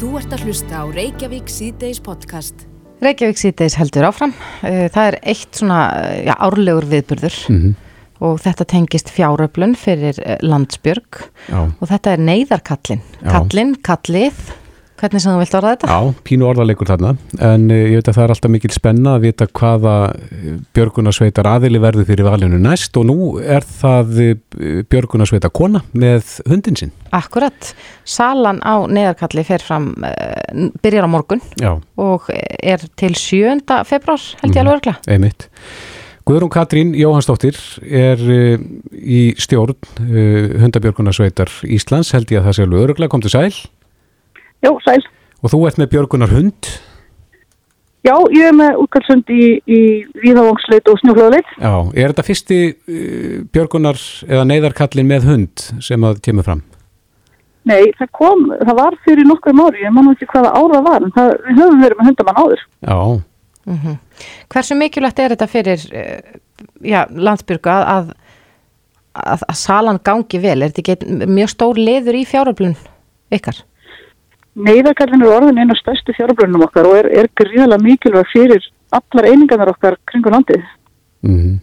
Þú ert að hlusta á Reykjavík síðdeis podcast. Reykjavík síðdeis heldur áfram. Eh, Það er eitt svona já, árlegur viðburður og þetta tengist fjáröflun fyrir eh, landsbjörg Já. og þetta er neyðarkallin. Kallin, kallið, hvernig sem þú vilt orða þetta? Já, pínu orðarleikur þarna en uh, ég veit að það er alltaf mikil spenna að vita hvaða björgunarsveitar aðili verður fyrir valinu næst og nú er það uh, björgunarsveita kona með hundin sinn. Akkurat. Salan á neyðarkalli fer fram, byrjar á morgun Já, og er til 7. februar held ég alveg örgla. einmitt. Guðrún Katrín Jóhannsdóttir er í stjórn hundabjörgunarsveitar Íslands held ég að það sé alveg öruglega, kom til sæl Já, sæl. og þú ert með björgunarhund. Já, ég er með útkallsund í, í Víðavangsleit og Snjóflöðuleit. Já, er þetta fyrsti uh, björgunar eða neyðarkallin með hund sem að kemur fram? Nei, það kom, það var fyrir nokkrum ári, ég man nú ekki hvaða ára það var, en það, við höfum verið með hundamann áður. Já, Hversu mikilvægt er þetta fyrir uh, já, landsbjörgu að, að, að, að salan gangi vel? Er þetta ekki mjög stór leður í fjáröflun ykkar? Neyðarkallin er orðin einu af stærstu fjárblunum okkar og er, er gríðalega mikilvæg fyrir allar einingarnar okkar kringu landið. Mm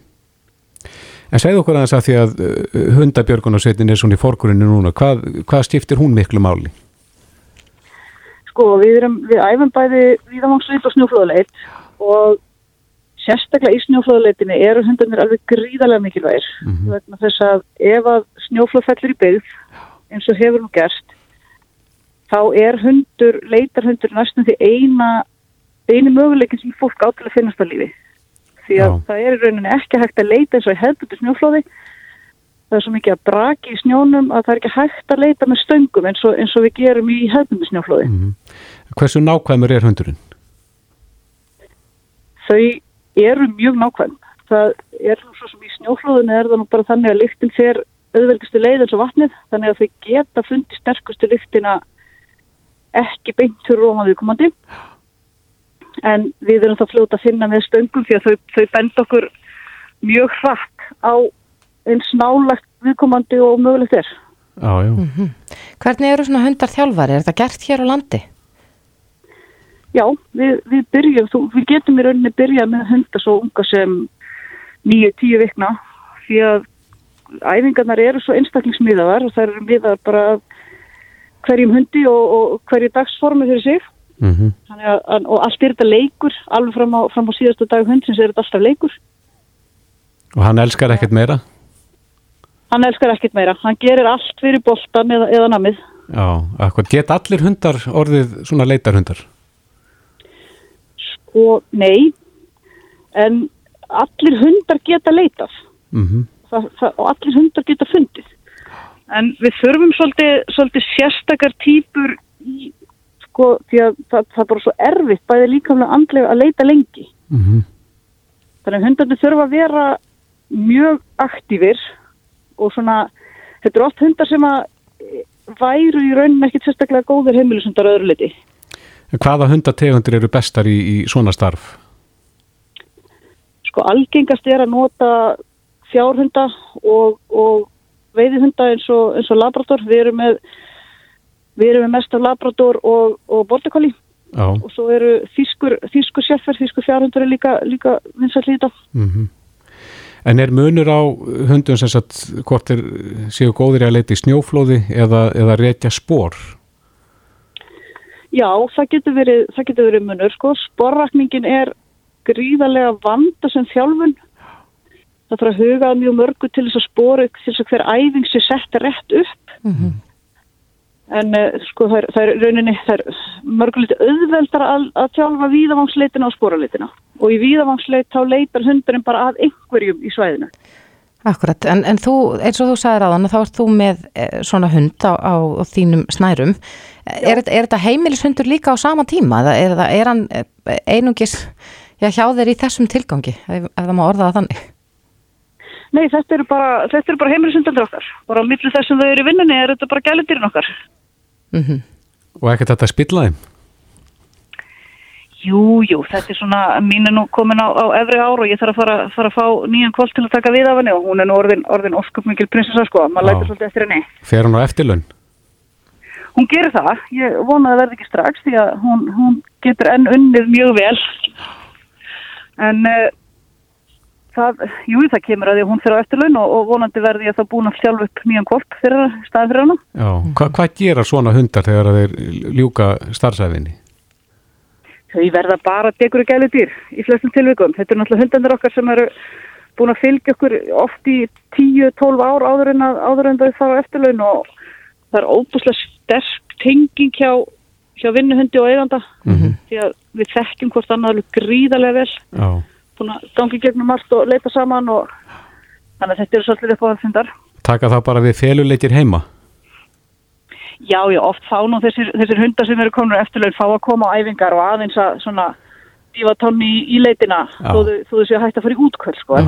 En segðu okkur aðeins að því að uh, hundabjörgunarsveitin er svona í forkurinu núna, hvað, hvað skiptir hún miklu máli? Sko, við erum, við æfum bæði Víðavangsleit og Snjóflöðuleit og sérstaklega í Snjóflöðuleitinni eru hundarnir alveg gríðalega mikilvægir. Vegna þess að ef að snjóflöð fellur í byggð, eins og hefur nú gerst, þá er hundur, leitarhundur næstum því eina, eini möguleikin sem fólk á til að finnast á lífi. Því að Já. það er í rauninni ekki hægt að leita eins og hefðbutu snjóflóði. Það er svo mikið að braki í snjónum að það er ekki hægt að leita með stöngum eins og, eins og við gerum í hefðbutu snjóflóði. Hversu nákvæmur er hundurinn? Þau eru mjög nákvæm. Það er svo sem í snjóflóðinu er það nú bara þannig að lyktin fer auðveldustu leið eins og vatnið þannig að þau geta fundið sterkustu lyktina ekki beint fyrir róma viðkomandi en við erum það fljóta að finna með stöngum því að þau, þau benda okkur mjög hratt á eins nálagt viðkomandi og mögulegt er. Já, já. Hvernig eru svona hundar þjálfari? Er þetta gert hér á landi? Já, við, við byrjum, þú, við getum í rauninni byrjað með hunda svo unga sem nýju, tíu vikna því að æfingarnar eru svo einstaklingsmiðaðar og það eru miðaðar bara hverjum hundi og, og hverju dagsformi fyrir sig. Mm Þannig að, og allt er þetta leikur alveg fram á, fram á síðastu dag hundsins er þetta alltaf leikur. Og hann elskar ekkert meira? hann elskar ekkert meira, hann gerir allt fyrir boltan eða, eða namið. Já, akkur. Get allir hundar orðið svona leitarhundar? og nei. En allir hundar geta leitað. Mm það, það, og allir hundar geta fundið en við þurfum svolítið, svolítið sérstakar típur í sko, því að það, það er bara svo erfitt bæði líkamlega andlega að leita lengi -hmm. þannig að hundarnir þurfa að vera mjög aktífir og svona, þetta eru oft hundar sem að eh, væru í rauninni ekkit sérstaklega góður heimilisundar öðru liti Hvaða hundategundir eru bestar í, í svona starf? sko algengast er að nota fjárhunda og, og veiðihunda eins og, eins og labrador við erum með við erum með mest af labrador og, og Já, og svo eru þýskur, þýskur sjeffer, þýskur fjárhundur er líka, líka vinsall líta mm En er munur á hundum sem sagt hvort er séu góðir að leita í snjóflóði eða, eða rekja spór? Já, það getur verið, það getur verið munur, sko. Sporrakningin er gríðarlega vanda sem þjálfun. Það þarf að huga að mjög mörgu til þess að spora, til þess að hver æfing sé sett rétt upp. En uh, sko það er, það er rauninni, það er mörgulegt auðveldar að, að þjálfa víðavangsleitina og sporaleitina. Og í víðavangsleit þá leitar hundurinn bara að einhverjum í svæðinu. Akkurat, en, en þú, eins og þú sagðir á þann, þá ert þú með eh, svona hund á, á, á þínum snærum. Er, er þetta heimilishundur líka á sama tíma? Eða er, er hann eh, einungis já, hjá þeir í þessum tilgangi, ef, ef það má orða það þannig? Nei, þetta eru bara, þetta eru bara heimilisundandur okkar. Bara á milli þess sem þau eru í vinnunni er þetta bara gælindýrin okkar. Mm Og ekkert þetta að spilla þeim? Jú, jú, þetta er svona, mín er nú komin á, á efri ár og ég þarf að fara, fara að fá nýjan kvöld til að taka við af henni og hún er nú orðin, orðin óskup mikil prinsessa sko, maður Já. lætur svolítið eftir henni. Fer hann á eftirlaun? hún gerir það, ég vona að verði ekki strax því að hún, hún getur enn unnið mjög vel en uh, það, jú það kemur að því að hún fyrir á eftirlaun og, og vonandi verði ég að það búin að sjálf upp nýjan kvolp fyrir staði fyrir hana Já, hva, hvað gera svona hundar þegar þeir ljúka starfsæfinni? Þau verða bara degur og gæli dýr í flestum tilvikum. Þetta er náttúrulega hundandir okkar sem eru búin að fylgja okkur oft í 10-12 ár áður en, að, áður en þau fara á eftirlaun og það er óbúslega sterk tenging hjá, hjá vinnuhundi og eiganda mm -hmm. því að við þekkjum hvort annað gríðarlega vel Já, búin að gangi gegnum allt og leita saman og þannig að þetta eru svolítið upp á það fundar. taka það bara við feluleikir heima? Já, já, oft fá nú þessir, þessir hundar sem eru konur eftirlaun fá að koma á æfingar og aðeins að svona dífa tonni í, í leitina þó þau- séu hægt að fara í útkvöld sko.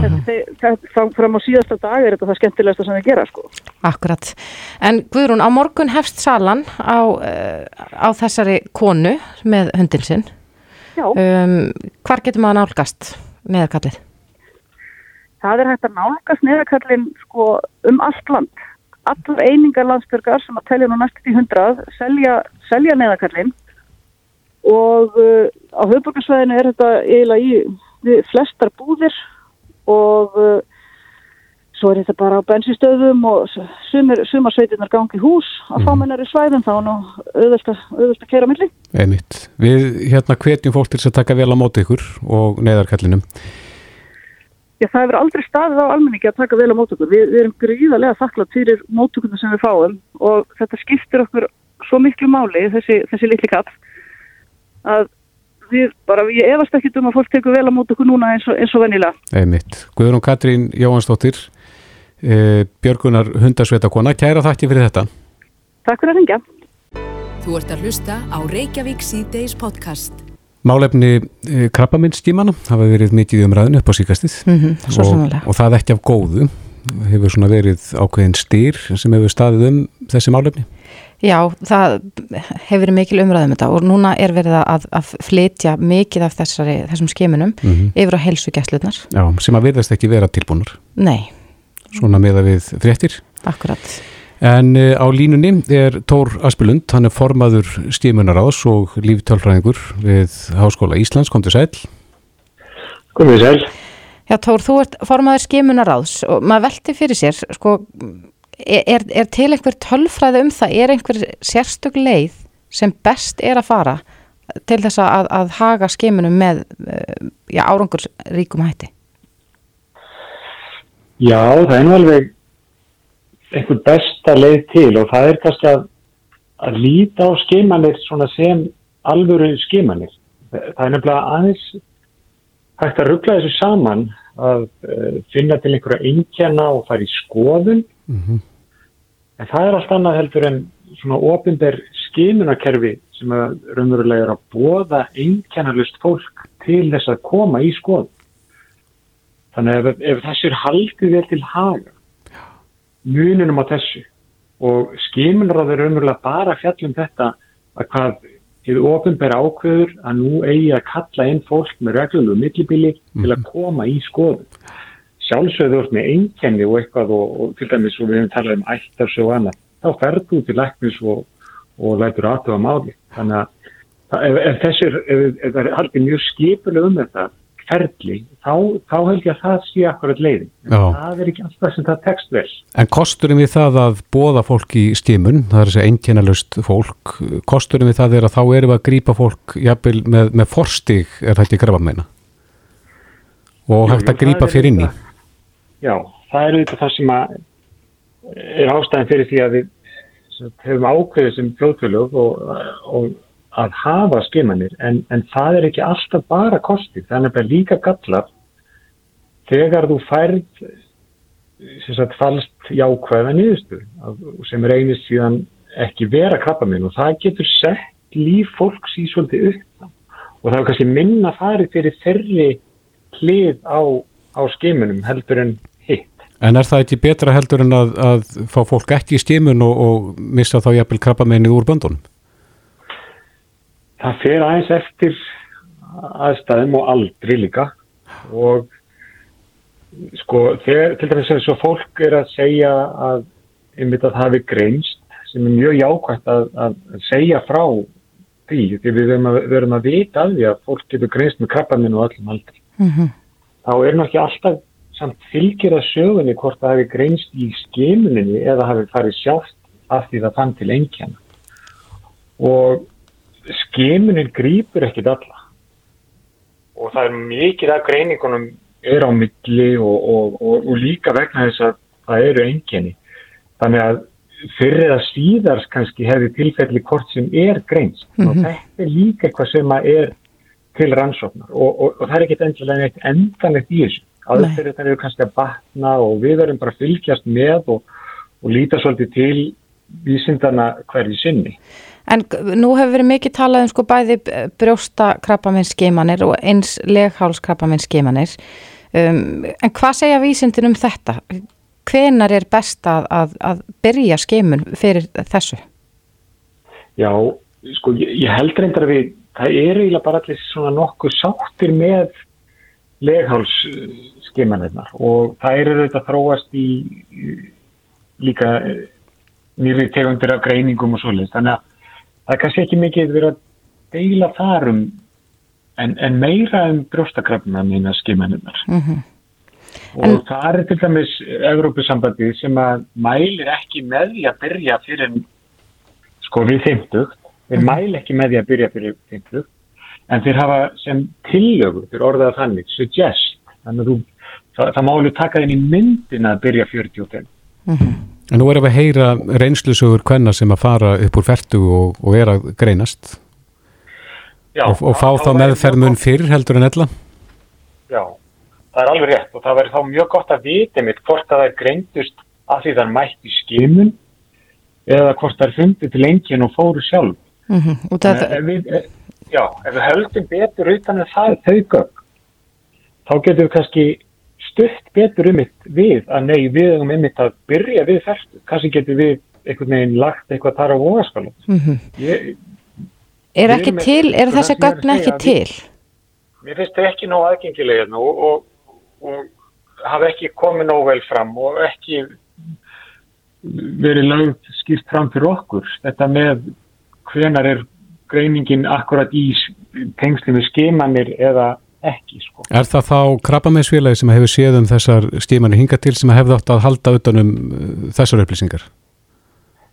Fram, fram á síðasta dag er þetta það skemmtilegasta sem þau gera sko. Akkurat. En Guðrún, á morgun hefst salan á, uh, á þessari konu með hundin sinn. Já, Um, hvar getur maður nálgast neðarkallið? það er hægt að nálgast neðakallin sko, um allt land. Allar einingar landsbyrgar sem að telja nú næstu í hundrað selja, selja neðakallin og uh, á höfbrukarsvæðinu er þetta eiginlega í flestar búðir og uh, svo er þetta bara á bensinstöðum og sumir, sumar sveitirnar gangi hús á fámennari svæðum þá er nú auðvelt að, að á milli. Einmitt. Við hérna hvetjum fólk til þess að taka vel á móti ykkur og neðarkallinum. Já, það hefur aldrei staðið á almenningi að taka vel á mótökur. Við, við erum gríðarlega þakklátt fyrir mótökurna sem við fáum og þetta skiptir okkur svo miklu máli, þessi, þessi litli kall, að við bara, ég efast ekki um að fólk tekur vel á mótökur núna eins og, eins og venjulega. Einmitt. Guðrún Katrín Jóhansdóttir, Björgunar hundarsveitakona, kæra þakki fyrir þetta. Takk fyrir að ringja. Þú ert að hlusta á Reykjavík C-Days podcast. Málefni e, krabbaminstímana hafa verið mikið í umræðinu upp á síkastið Mm svo og, og það ekki af góðu hefur svona verið ákveðin stýr sem hefur staðið um þessi málefni. Já, það hefur verið mikil umræðum þetta og núna er verið að, að flytja mikið af þessari, þessum skimunum Mm yfir á heilsugæslutnar. Já, sem að virðast ekki vera tilbúnar. Nei, Svona meða við fréttir. akkurat. En uh, á línunni er Tór Aspilund, hann er formaður stímunaráðs og líftölfræðingur við Háskóla Íslands, kom til sæl. Komið sæl. Já, Tór, þú ert formaður skimunaráðs og maður velti fyrir sér, sko, er, er til einhver tölfræði um það, er einhver sérstök leið sem best er að fara til þess að, að haga skimunum með eh, já, árangur ríkum hætti? Já, það er nú alveg einhver besta leið til og það er kannski að, að líta á skimanir svona sem alvöru skimanir. Það er nefnilega aðeins hægt að ruggla þessu saman að uh, finna til einhverja einkjana og fara í skoðun en það er allt annað heldur en svona ofinber skimunarkerfi sem raunverulega er að bóða einkjannalust fólk til þess að koma í skoðun. Þannig ef, ef þessu er haldið vel til haga, muninum á þessu og skimunráð er raunverulega bara að fjalla um þetta að hvað hefur ofinbæra ákveður að nú eigi að kalla inn fólk með reglulegu millibili til að koma í skoðun. Sjálfsögðu þú ert með einkenni og eitthvað og, og til dæmis og við hefum talað um ættarsög og annað, þá ferðu til læknis og, og lætur aðtöfa máli. Þannig að ef, ef þessi er, ef, það er haldið mjög skipuleg um þetta ferli, þá, þá held ég að það sé akkurat leiðin. En Já. það er ekki alltaf sem það tekst vel. En kosturinn við það að bóða fólk í stímun, það er þessi einkennalust fólk, kosturinn við það er að þá erum við að grípa fólk jafnvel með, með forstig er þetta í grafa meina og Jú, hægt að það er fyrir inn í. auðvitað- Já, það er auðvitað það sem að er ástæðan fyrir því að við hefum ákveðið sem fljóðfélög og, og að hafa skimanir en, en það er ekki alltaf bara kostið, það er nefnilega líka gallar þegar þú færð sem sagt falst jákvæða að- sem einnig síðan ekki vera krabba minn og það getur sett líf fólks í svolítið upp og það er kannski minna farið fyrir þeirri hlið á, á skimunum heldur en hitt. En er það ekki betra heldur en að, að fá fólk ekki í stímun og, og missa þá jafnvel krabba meinið úr böndunum? Það fer aðeins eftir aðstæðum og aldri líka. Og sko þegar til dæmis eins og fólk er að segja að einmitt að það hafi greinst sem er mjög jákvæmt að, að segja frá því því við verum að, verum að vita að því að fólk getur greinst með krabbamin og öllum aldri. Mhm. þá er náttúrulega alltaf samt fylgir að sögunni hvort það hefði greinst í skimuninni eða hafi farið sjálft af því það fann til engjarna og skimunin grýpur ekkit alla. Og það er mikið af greiningunum er á milli og, og, og, og líka vegna þess að það eru enginni þannig að fyrir eða síðars kannski hefði tilfelli hvort sem er greinst. Og þetta er líka eitthvað sem að er til rannsóknar. Og, það er ekkit endilega neitt endanlegt í þessu. Aðferðir þetta eru kannski að batna og við verðum bara að fylgjast með og, og líta svolítið til vísindana hverju sinni En nú hefur verið mikið talað um sko bæði brjósta krabbamennskimanir og eins leghálskrabbamennskimanir. Um, en hvað segja vísindin um þetta? Hvenar er best að, að, að byrja skimun fyrir þessu? Já, sko, ég, ég held reyndar við, það eru eiginlega bara allir svona nokkuð sáttir með leghálsskimanirnar og það eru þetta þróast í, líka nýri tegundir af greiningum og svoleiðis. Þannig að það er kannski ekki mikið verið að deila þar um en, en meira um brjóstakrafna mína skimanirnar. Mm Og En- það er til dæmis Evrópusambandið sem að mælir ekki með því að byrja fyrir sko við 50 þeir mæli ekki með því að byrja fyrir 50 en þeir hafa sem tillögu þeir orðaða þannig, suggest þannig að þú, það, það málu taka þinn í myndin að byrja 45 En nú erum við að heyra reynslusögur hvenna sem að fara upp úr fertu og, og er að greinast Já, og, og fá þá væri meðferð mjög mun fyrr heldur en ella. Já, það er alveg rétt og það verður þá mjög gott að vita mitt hvort að það er greindust að því það er mætt í skimun eða hvort það er fundið til engin og fóru sjálf -hmm. Út af, ef við, já, ef við höldum betur utan að það þau gögn þá getum við kannski stutt betur um mitt við að nei, við hefum einmitt að byrja við færtu, kannski getum við einhvern veginn lagt eitthvað þar á vogaskalum mm ég, er ekki erum með- til, þessi það er að gögn ekki til? mér finnst þau ekki nóg aðgengilega hérna og, og, og hafa ekki komið nóg vel fram og ekki verið lögð skýrt fram fyrir okkur. Þetta með hvenar er greiningin akkurat í tengsli með skimanir eða ekki sko. Er það þá krabbameinsfélagi sem hefur séð um þessar stímanir hinga til sem hefði átt að halda utanum uh, þessar upplýsingar?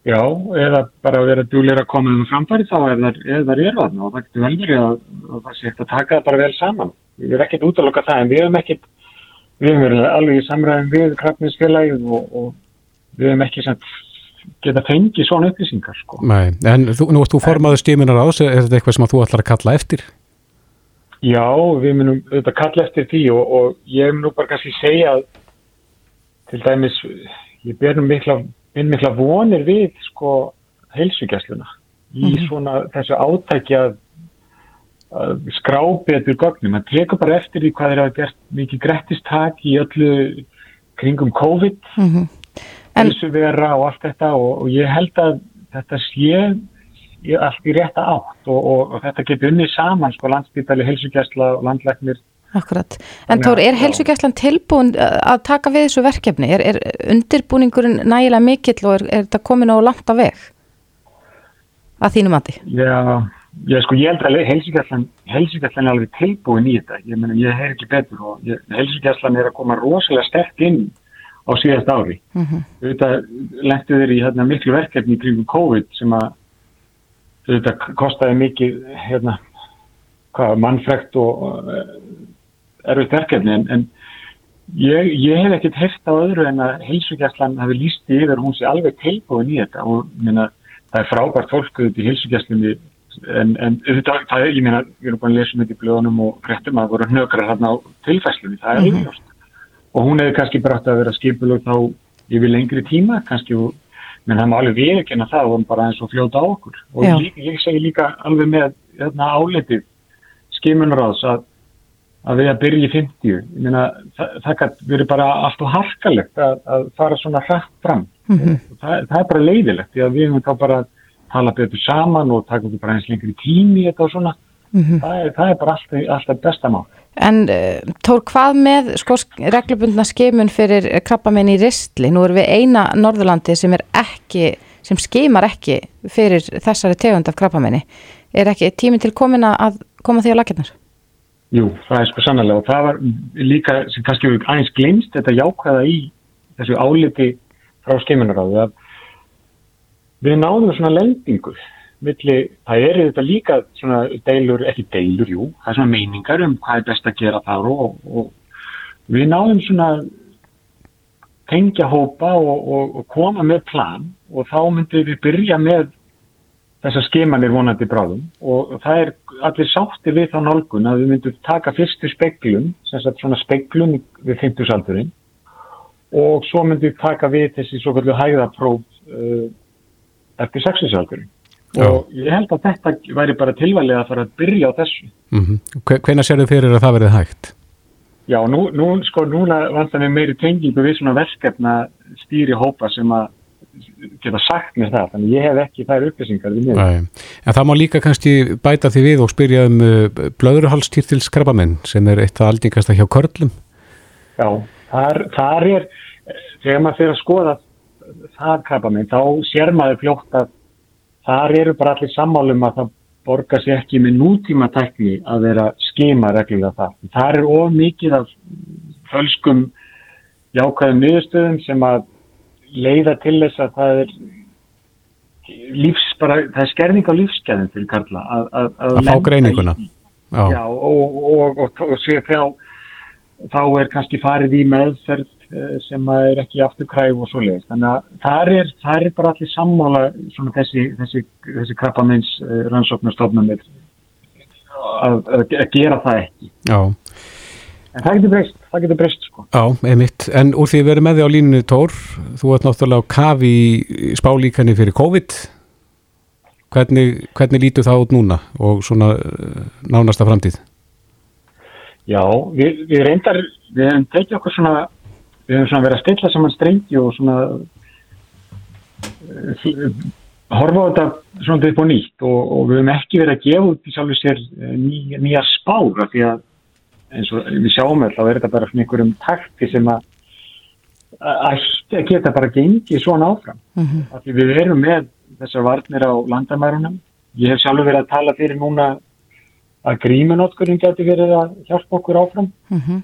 Já, eða bara að vera djúlega að koma um framfæri þá ef það, það er þarna og það getur vel verið að, að það sé eftir að taka það bara vel saman. Við erum ekkert út að loka það en við erum ekkert, við erum verið alveg í samræðum við krabbmeinsfélagið og, og við erum ekki sem geta fengið svona upplýsingar sko. Nei, en þú, nú ert þú formaður stíminar ás, er þetta eitthvað sem þú ætlar að kalla eftir? Já, við munum auðvitað kalla eftir því og, og ég mun nú bara kannski segja að til dæmis, ég ber nú mikla, mikla vonir við sko heilsugjastluna í svona þessu átæki að, að skrá betur gögnum. Man tekur bara eftir því hvað er að gert mikið grettistak í öllu kringum COVID, Mm En- heilsuvera og allt þetta og, og ég held að þetta sé allt í rétta átt og, og, og þetta getur unnið saman sko landsbytali, heilsugjastla og landlæknir Akkurat. En Tór, er já. helsugæslan tilbúin uh, að taka við þessu verkefni? Er, er undirbúningurinn nægilega mikill og er, er þetta komin á langt af veg? Að þínu mati? Já, já sko ég held að heilsugjastlan er alveg tilbúin í þetta ég meina ég heyr ekki betur og heilsugjastlan er að koma rosalega sterk inn á síðast ári Mm auðvitað lentu þeir í hérna, miklu verkefni í kringum COVID sem að auðvitað kostaði mikið hérna, hvað, mannfrekt og uh, erfitt verkefni en, en ég, ég hef ekkert heyrt á öðru en að heilsugjastlan hafi líst yfir hún sé alveg tilbúin í þetta og minna, það er frábært fólk auðvitað í heilsugjastlunni en, en auðvitað, það er, ég meina, við erum búin að lesa um þetta í blöðunum og fréttum að það voru hnökrar hérna á tilfæslunni, það er Mhm. auðvitað og hún hefði kannski brátt að vera skipulög þá yfir lengri tíma kannski og menn það má alveg viðkynna það og bara eins og fljóta á okkur. Og líka, ég segi líka alveg með hérna, áletið skimunráðs að, að við að byrja í 50 ég meina það, það kann verið bara allt og harkalegt að, að fara svona hrætt fram. Mhm. og það, það er bara leiðilegt því að við höfum þá bara tala betur saman og taka okkur bara eins lengri tími þetta og svona. Mhm. það, er, það er bara alltaf, alltaf besta mál En uh, Tór, hvað með sko, sk- reglubundna skimun fyrir krabbamenn í ristli? Nú erum við eina Norðurlandi sem ekki sem skimar ekki fyrir þessari tegund af krabbamenni er ekki tíminn til komin að koma því á lakirnar? Jú, það er sko sannlega og það var líka sem kannski við aðeins glemst þetta jákvæða í þessu áliti frá skeimunaráðu að við náðum svona lendingu milli, það er þetta líka svona deilur, ekki deilur, jú það er svona meiningar um hvað er best að gera þar og, og við náðum svona tengja hópa og, og, og koma með plan og þá myndum við byrja með þessar skemanir vonandi bráðum og það er allir sáttir við þá nálgun að við myndum taka fyrstu sagt svona speklum við 50 saldurinn og svo myndum við taka við þessi svo kallu hægðapróf uh, eftir 60 saldurinn og ég held að þetta væri bara tilvæglega að fara að byrja á þessu. Mm -hmm. Hvena sér þau fyrir að það verið hægt? Já, nú, nú sko, núna vantar við meiri tengingu við svona verkefna stýri hópa sem að geta sagt mér það, þannig ég hef ekki þær upplýsingar við mér. En það má líka kannski bæta því við og spyrja um uh, blöðruhalstýrtilskrabamenn sem er eitt af aldingasta hjá körlum. Já, þar, þar er, þegar maður fyrir að skoða það krabamenn, þá sér maður fljótt að þar eru bara allir sammálum að það borgar sér ekki með nútíma tækni að vera skema reglulega það. Það er of mikið af fölskum jákvæðum niðurstöðum sem að leiða til þess að það er lífs bara, það er skerning á lífsgæðin fyrir Karla að, að, að, fá greininguna já, já og, og, og, og sér þá þá er kannski farið í meðferð eh, sem er ekki afturkræf og svo leiðist þannig að það er, það er bara allir sammála svona þessi, þessi, þessi krabbamins eh, rannsóknarstofnumir að gera það ekki Já En það getur breyst, það getur breyst sko. Já, einmitt. En úr því að vera með því á línunni Tór, þú ert náttúrulega á kafi í spálíkanni fyrir COVID. Hvernig, hvernig lítur það út núna og svona uh, nánasta framtíð? Já, við, við reyndar, við hefum tekið okkur svona, við hefum svona verið að stilla saman strengi og svona uh, horfa á þetta svona upp og nýtt og, og við hefum ekki verið að gefa út í sjálfu sér uh, ný, nýja spára því að eins og við sjáum alltaf þá er þetta bara svona einhverjum takti sem að ætti að geta bara gengið svona áfram mm -hmm. við erum með þessar varnir á landamærunum ég hef sjálfur verið að tala fyrir núna að gríminótkurinn geti verið að hjálpa okkur áfram. Mm -hmm.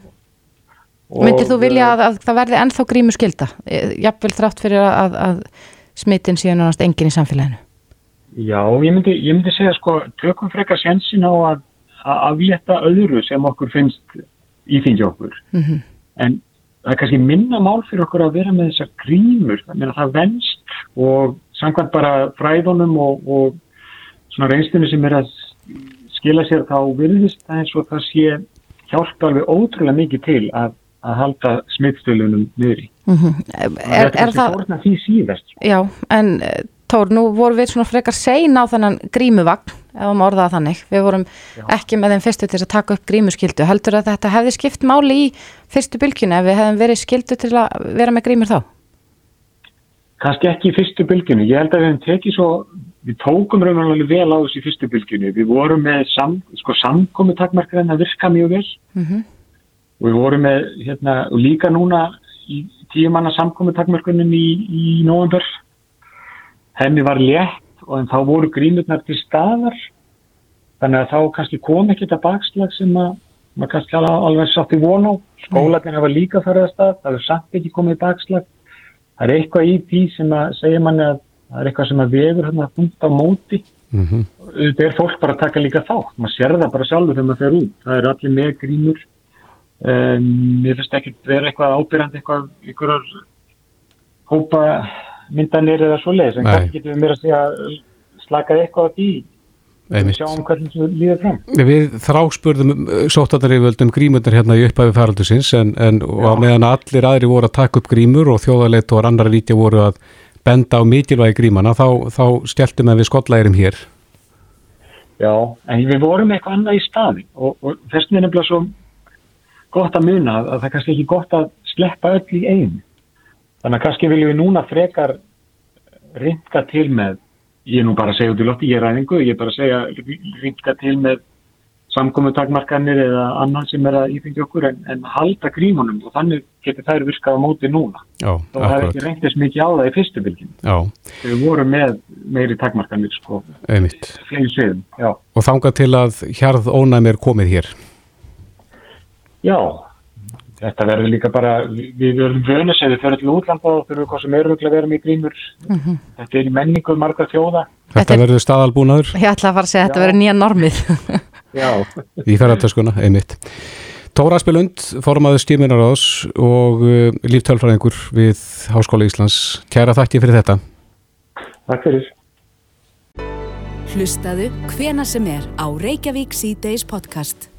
Myndir þú vilja að, að það verði ennþá grímu skilda jafnvel þrátt fyrir að, að smittin séu náttúrulega engin í samfélaginu? Já, ég myndi, ég myndi segja sko tökum frekar sensin á að að aflétta öðru sem okkur finnst íþingja okkur. Mm -hmm. en það er kannski minna mál fyrir okkur að vera með þessar grímur. Þannig að það venst og samkvæmt bara fræðunum og, og svona reynstinu sem er að skila sér þá virðist það eins og það sé hjálpa alveg ótrúlega mikið til að, að halda smittstöluunum niður í mm -hmm. er, er, er það því síðast sko. Já, en Tór, nú vorum við svona frekar sein á þennan grímuvagn, ef við orðaða þannig. Við vorum Já. ekki með þeim fyrstu til að taka upp grímuskildu. Heldur að þetta hefði skipt máli í fyrstu bylgjunu ef við hefðum verið skildu til að vera með grímur þá? Kanski ekki í fyrstu bylgjunu. Ég held að við hefum tekið svo, við tókum raunverulega vel á þessu í fyrstu bylgjunu. Við vorum með sam, sko, samkomi takmarkaðin að virka mjög vel. Mm -hmm. og við vorum með, hérna, og líka núna í tíumanna samkomi takmarkaðin í, í november henni var létt og en þá voru grínurnar til staðar. Þannig að þá kannski kom ekki þetta bakslag sem að maður kannski alveg satt í von á. Skólatin hafa líka farið að stað það er samt ekki komið bakslag. Það er eitthvað í því sem að segja manni að það er eitthvað sem að vefur hérna að funda á móti. Mm -hmm. þetta er fólk bara að taka líka þá maður sér það bara sjálfur þegar maður fer út. Það er allir með grínur um, ég finnst ekki vera eitthvað ábyrjandi eitthvað ykkurar hópa myndanir eða svo leiðis en kannski getum við mér að segja slakað eitthvað á því. Við sjáum hvernig það líður fram. Við þráspurðum uh, sóttatariföldum grímundar hérna í upphæfi færaldusins en, en á meðan allir aðri voru að taka upp grímur og þjóðarleitt og annar lítja voru að benda á mikilvægi grímana þá, þá steltum við skollægirum hér. Já, en við vorum eitthvað annað í staði og, og þess vegna er nefnilega svo gott að muna að það er kannski ekki gott að sleppa öll í einu. Þannig að kannski viljum við núna frekar ringa til með, ég er nú bara að segja út í lotti, ég er ræðingu, ég er bara að segja ringa til með samkomutakmarkanir eða annan sem er að ífengja okkur en, en halda grímunum og þannig getur þær virkað á móti núna. Já, og það er ekki reyndist mikið á það í fyrstu bylginu. Já. Við vorum með meiri takmarkanir sko. Einmitt. Flegin sviðum, já. Og þangað til að hjarð ónæmi er komið hér? Já, þetta verður líka bara, við verðum vönis eða við fyrir til útlanda og þurfum hvað sem að vera með grímur. Mm -hmm. Þetta er í menningu marga þjóða. Þetta, þetta verður staðalbúnaður? Ég ætla að fara að segja að þetta verður nýja normið. í ferðartöskuna, einmitt Tóra Aspelund, formaður stíminarás og uh, líftölfræðingur við Háskóla Íslands kæra þakki fyrir þetta Takk fyrir Hlustaðu hvena sem er á Reykjavík C-Days podcast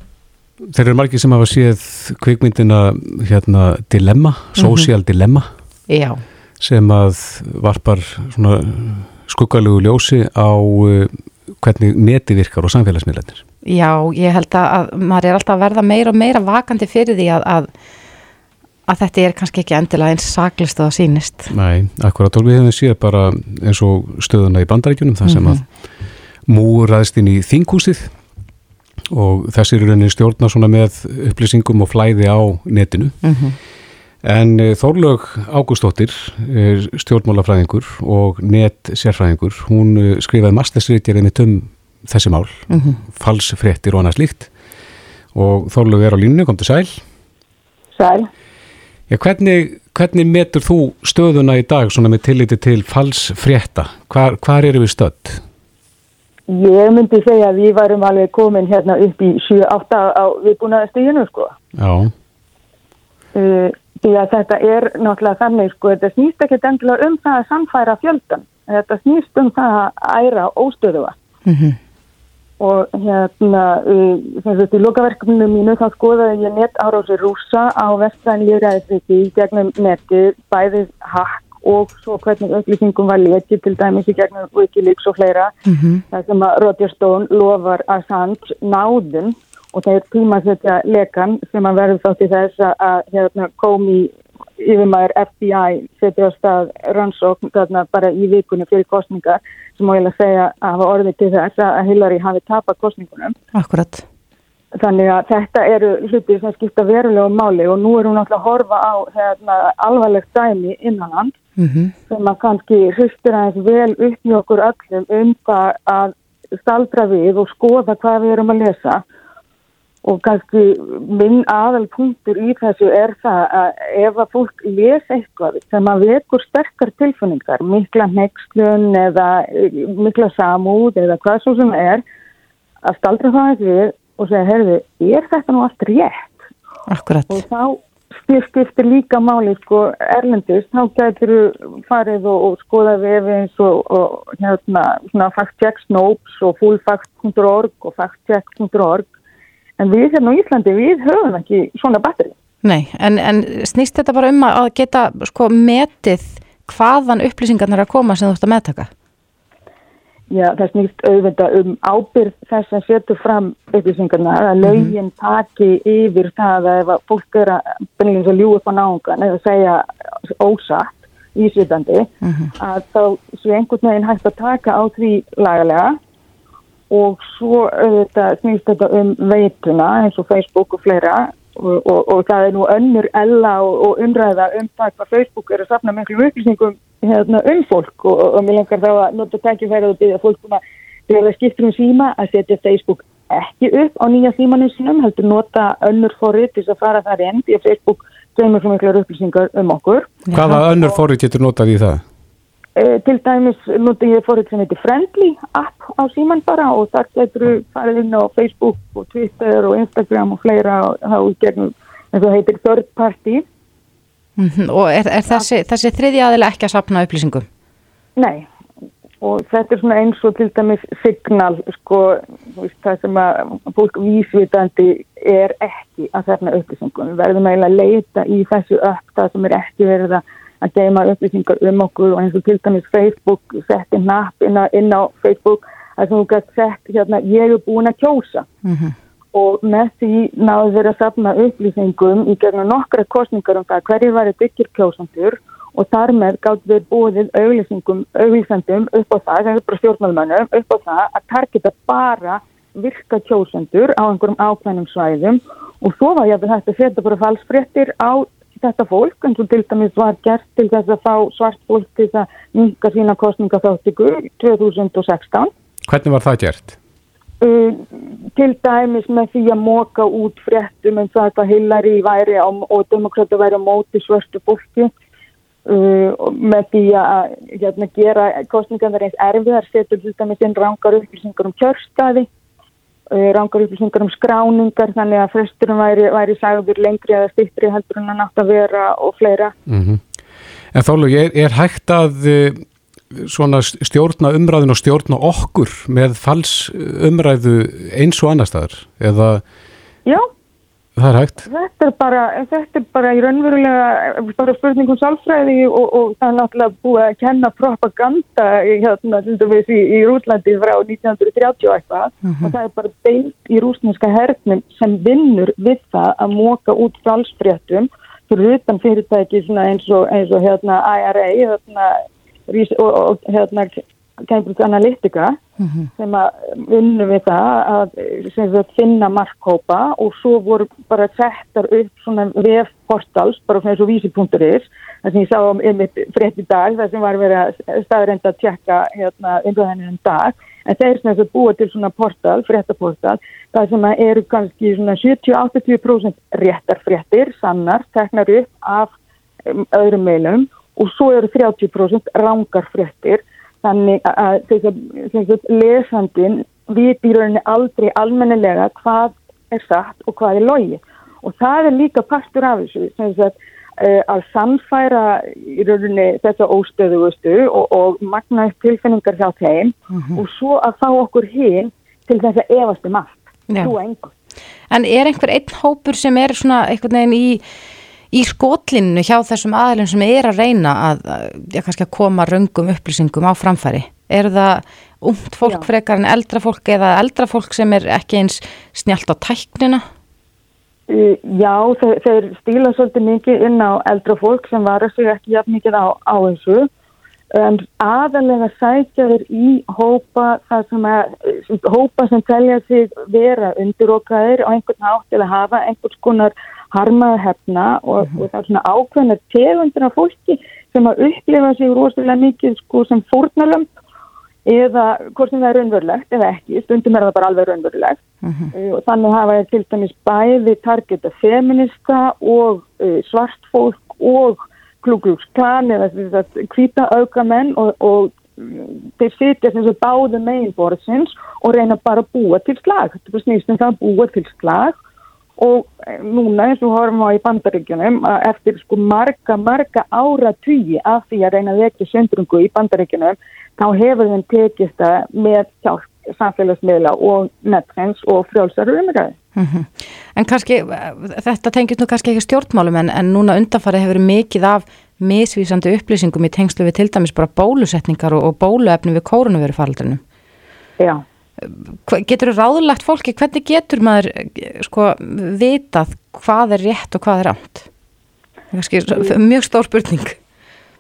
Þeir eru margir sem hafa séð kvikmyndina hérna Dilemma, Social mm -hmm. Dilemma Já. sem að varpar skuggalugu ljósi á uh, hvernig neti virkar og samfélagsmiðlarnir Já, ég held að maður er alltaf að verða meira og meira vakandi fyrir því að, að, að þetta er kannski ekki endilega eins saklist og það sínist. Nei, akkurat og við hefum séð bara eins og stöðuna í bandarækjunum þar sem mm -hmm. að mú ræðist inn í þinghúsið og þessir eru rauninni stjórna svona með upplýsingum og flæði á netinu. Mm -hmm. En eh, Þórlaug Ágústóttir stjórnmálafræðingur og net sérfræðingur, hún eh, skrifaði mastersritjarinn í töm þessi mál, mm -hmm. falsfrettir og annað slíkt og Þorlug er á línu, kom til sæl Sæl Já, hvernig, hvernig metur þú stöðuna í dag svona með tilliti til falsfretta? Hvar, hvar eru við stödd? Ég myndi segja að við varum alveg komin hérna upp í 7-8 á viðbúnaða stíðinu sko. Já. Uh, Því að þetta er náttúrulega þannig sko, þetta snýst ekki endilega um það að samfæra fjöldan, þetta snýst um það að æra óstöðuða mm -hmm og hérna sem sagt í lokaverkefninu mínu þá skoðaði ég net árási rúsa á vestræn líðræðisviti í gegnum neti bæðið hakk og svo hvernig upplýsingum var letið til dæmis í gegnum Wikileaks og fleira mm -hmm. það sem að Roger Stone lofar Assange náðum og það er tímasetja lekan sem að verður þátt í þess að hérna komi yfirmæður FBI setja á stað rannsókn bara í vikunni fyrir kostningar sem má ég að segja að hafa orðið til þess að Hillary hafi tapat kostningunum. Akkurat. Þannig að þetta eru hluti sem skipta verulega máli og nú er hún alltaf að horfa á hérna, alvarlegt dæmi innanland mm -hmm. sem að kannski hristir aðeins vel upp í okkur öllum um það að staldra við og skoða hvað við erum að lesa og kannski minn aðal punktur í þessu er það að ef að fólk lesa eitthvað sem að vekur sterkar tilfunningar, mikla nextlun eða mikla samúð eða hvað svo sem er að staldra það við og segja, herðu, er þetta nú allt rétt? Akkurat. Og þá skiptir líka máli sko erlendist, þá þú farið og, og skoða við eins og, og hérna svona factcheck snopes og fullfact.org og factcheck.org en við hérna á Íslandi, við höfum ekki svona batteri. Nei, en, en snýst þetta bara um að geta sko metið hvaðan upplýsingarnir er að koma sem þú ætti að meðtaka? Já, það snýst auðvitað um ábyrð þess að setja fram upplýsingarna að mhm. lögin taki yfir það að ef að fólk er að ljú upp á náðungan eða segja ósatt ísvitandi uh mhm. -huh. að þá svo einhvern veginn hægt að taka á því lagalega og svo auðvitað snýst þetta um veituna eins og Facebook og fleira og, og, og það er nú önnur ella og, og umræða um það hvað Facebook er að safna miklu upplýsingum hérna, um fólk og mér lengar þá að nota tækifærið og byggja fólk um að það skiptur um síma að setja Facebook ekki upp á nýja símanum sínum heldur nota önnur forrið til að fara þar inn því að Facebook geymur svo miklu upplýsingar um okkur. Hvaða önnur forrið getur notað í það? Uh, til dæmis noti ég fórið sem heitir Friendly app á síman bara og þar getur þú farið inn á Facebook og Twitter og Instagram og fleira og þá gegnum eins og heitir Third Party mm -hmm. Og er, er þessi, þessi þriði aðila ekki að sapna upplýsingum? Nei og þetta er svona eins og til dæmis signal sko það sem að fólk vísvitandi er ekki að þarna upplýsingum við verðum eiginlega að leita í þessu það sem er ekki verið að að geima upplýsingar um okkur og eins og til dæmis Facebook setti napp inn, inn á Facebook að þú gætt sett hérna ég er búin að kjósa mm -hmm. Og með því náðu þeirra að sapna upplýsingum í gerðinu nokkra kostningar um það hverju þetta ykkur kjósandur og þar með gátt við auglýsingum, auglýsandum upp á það, sem er bara stjórnmálmannum, upp á það að targeta bara virka kjósendur á einhverjum ákveðnum svæðum og svo var ég að þetta setja bara falsfrettir á þetta fólk eins og til dæmis var gert til þess að fá svart fólk til þess að minka sína kostningaþáttíku 2016. Hvernig var það gert? Uh, til dæmis með því að móka út fréttum en það að Hillary væri á, og demokrata væri á móti svörstu fólki uh, með því að hérna, gera kostningarnar eins erfiðar setur til dæmis inn rángar upplýsingar um kjörstaði uh, rángar upplýsingar um skráningar þannig að fresturinn væri, væri sagður lengri eða stittri heldur en að nátt að vera og fleira mm -hmm. En þálu, er, er hægt að svona stjórna umræðin og stjórna okkur með fals umræðu eins og annar staðar eða Já Það er hægt. Þetta er bara, þetta er bara í raunverulega bara spurningum sálfræði og, og það er náttúrulega búið að kenna propaganda hérna til dæmis í, í Rúslandi frá 1930 eitthvað mm -hmm. og það er bara beint í rúsneska hernum sem vinnur við það að móka út falsfréttum fyrir utan fyrirtæki eins og, eins og hérna IRA hérna, og, og hérna Cambridge Analytica mm -hmm. sem að vinnum við það að sagt, finna markkópa og svo voru bara settar upp svona vefportals bara svona eins og vísi.is það sem ég sá um einmitt frétt í dag það sem var verið að staðrenda að tjekka hérna umröðanir um dag en þeir sem þess að búa til svona portal, fréttaportal það sem eru kannski svona 70-80% réttar fréttir sannar, teknar upp af um, öðrum meilum og svo eru 30% rángar fréttir þannig að þess að lesandin við í rauninni aldrei almennilega hvað er satt og hvað er logi og það er líka partur af þessu sem að, uh, að samfæra í rauninni þessa óstöðugustu og, og magna upp tilfinningar hjá þeim mm -hmm. og svo að fá okkur hinn til þess að efast um allt, þú engur. En er einhver einn hópur sem er svona einhvern veginn í í skotlinu hjá þessum aðlum sem er að reyna að, að, að koma röngum upplýsingum á framfæri? Er það umt fólk Já. frekar en eldra fólk eða eldra fólk sem er ekki eins snjált á tæknina? Já, þeir, þeir stíla svolítið mikið inn á eldra fólk sem var að segja ekki jafn mikið á, á þessu en aðalega sækja þeir í hópa það sem að, hópa sem telja sig vera undirókaðir og einhvern hátt til að hafa einhvers konar harmaða hefna og, mm -hmm. og það er svona ákveðna tegundir af fólki sem að upplifa sig rosalega mikið sko sem fórnalömp eða hvort sem það er raunverulegt eða ekki, stundum er það bara alveg raunverulegt mm -hmm. og þannig hafa ég til dæmis bæði targeta feminista og uh, svart fólk og klúklúksklan eða hvita aukamenn og, og þeir sitja sem svo báðu megin borðsins og reyna bara að búa til slag þetta snýst um það að búa til slag og eh, núna eins og horfum á í bandaríkjunum eftir sko marga, marga ára tugi af því að reyna vekja söndrungu í bandaríkjunum þá hefur þeim tekist það með hjálp samfélagsmiðla og netrens og frjálsar umræði. Mm -hmm. En kannski, þetta tengist nú kannski ekki stjórnmálum en, en núna undanfarið hefur mikið af misvísandi upplýsingum í tengslu við til dæmis bara bólusetningar og, og bóluefni við kórunveru faraldrinum. Já getur þú ráðlagt fólki, hvernig getur maður sko vitað hvað er rétt og hvað er átt? Mjög stór spurning.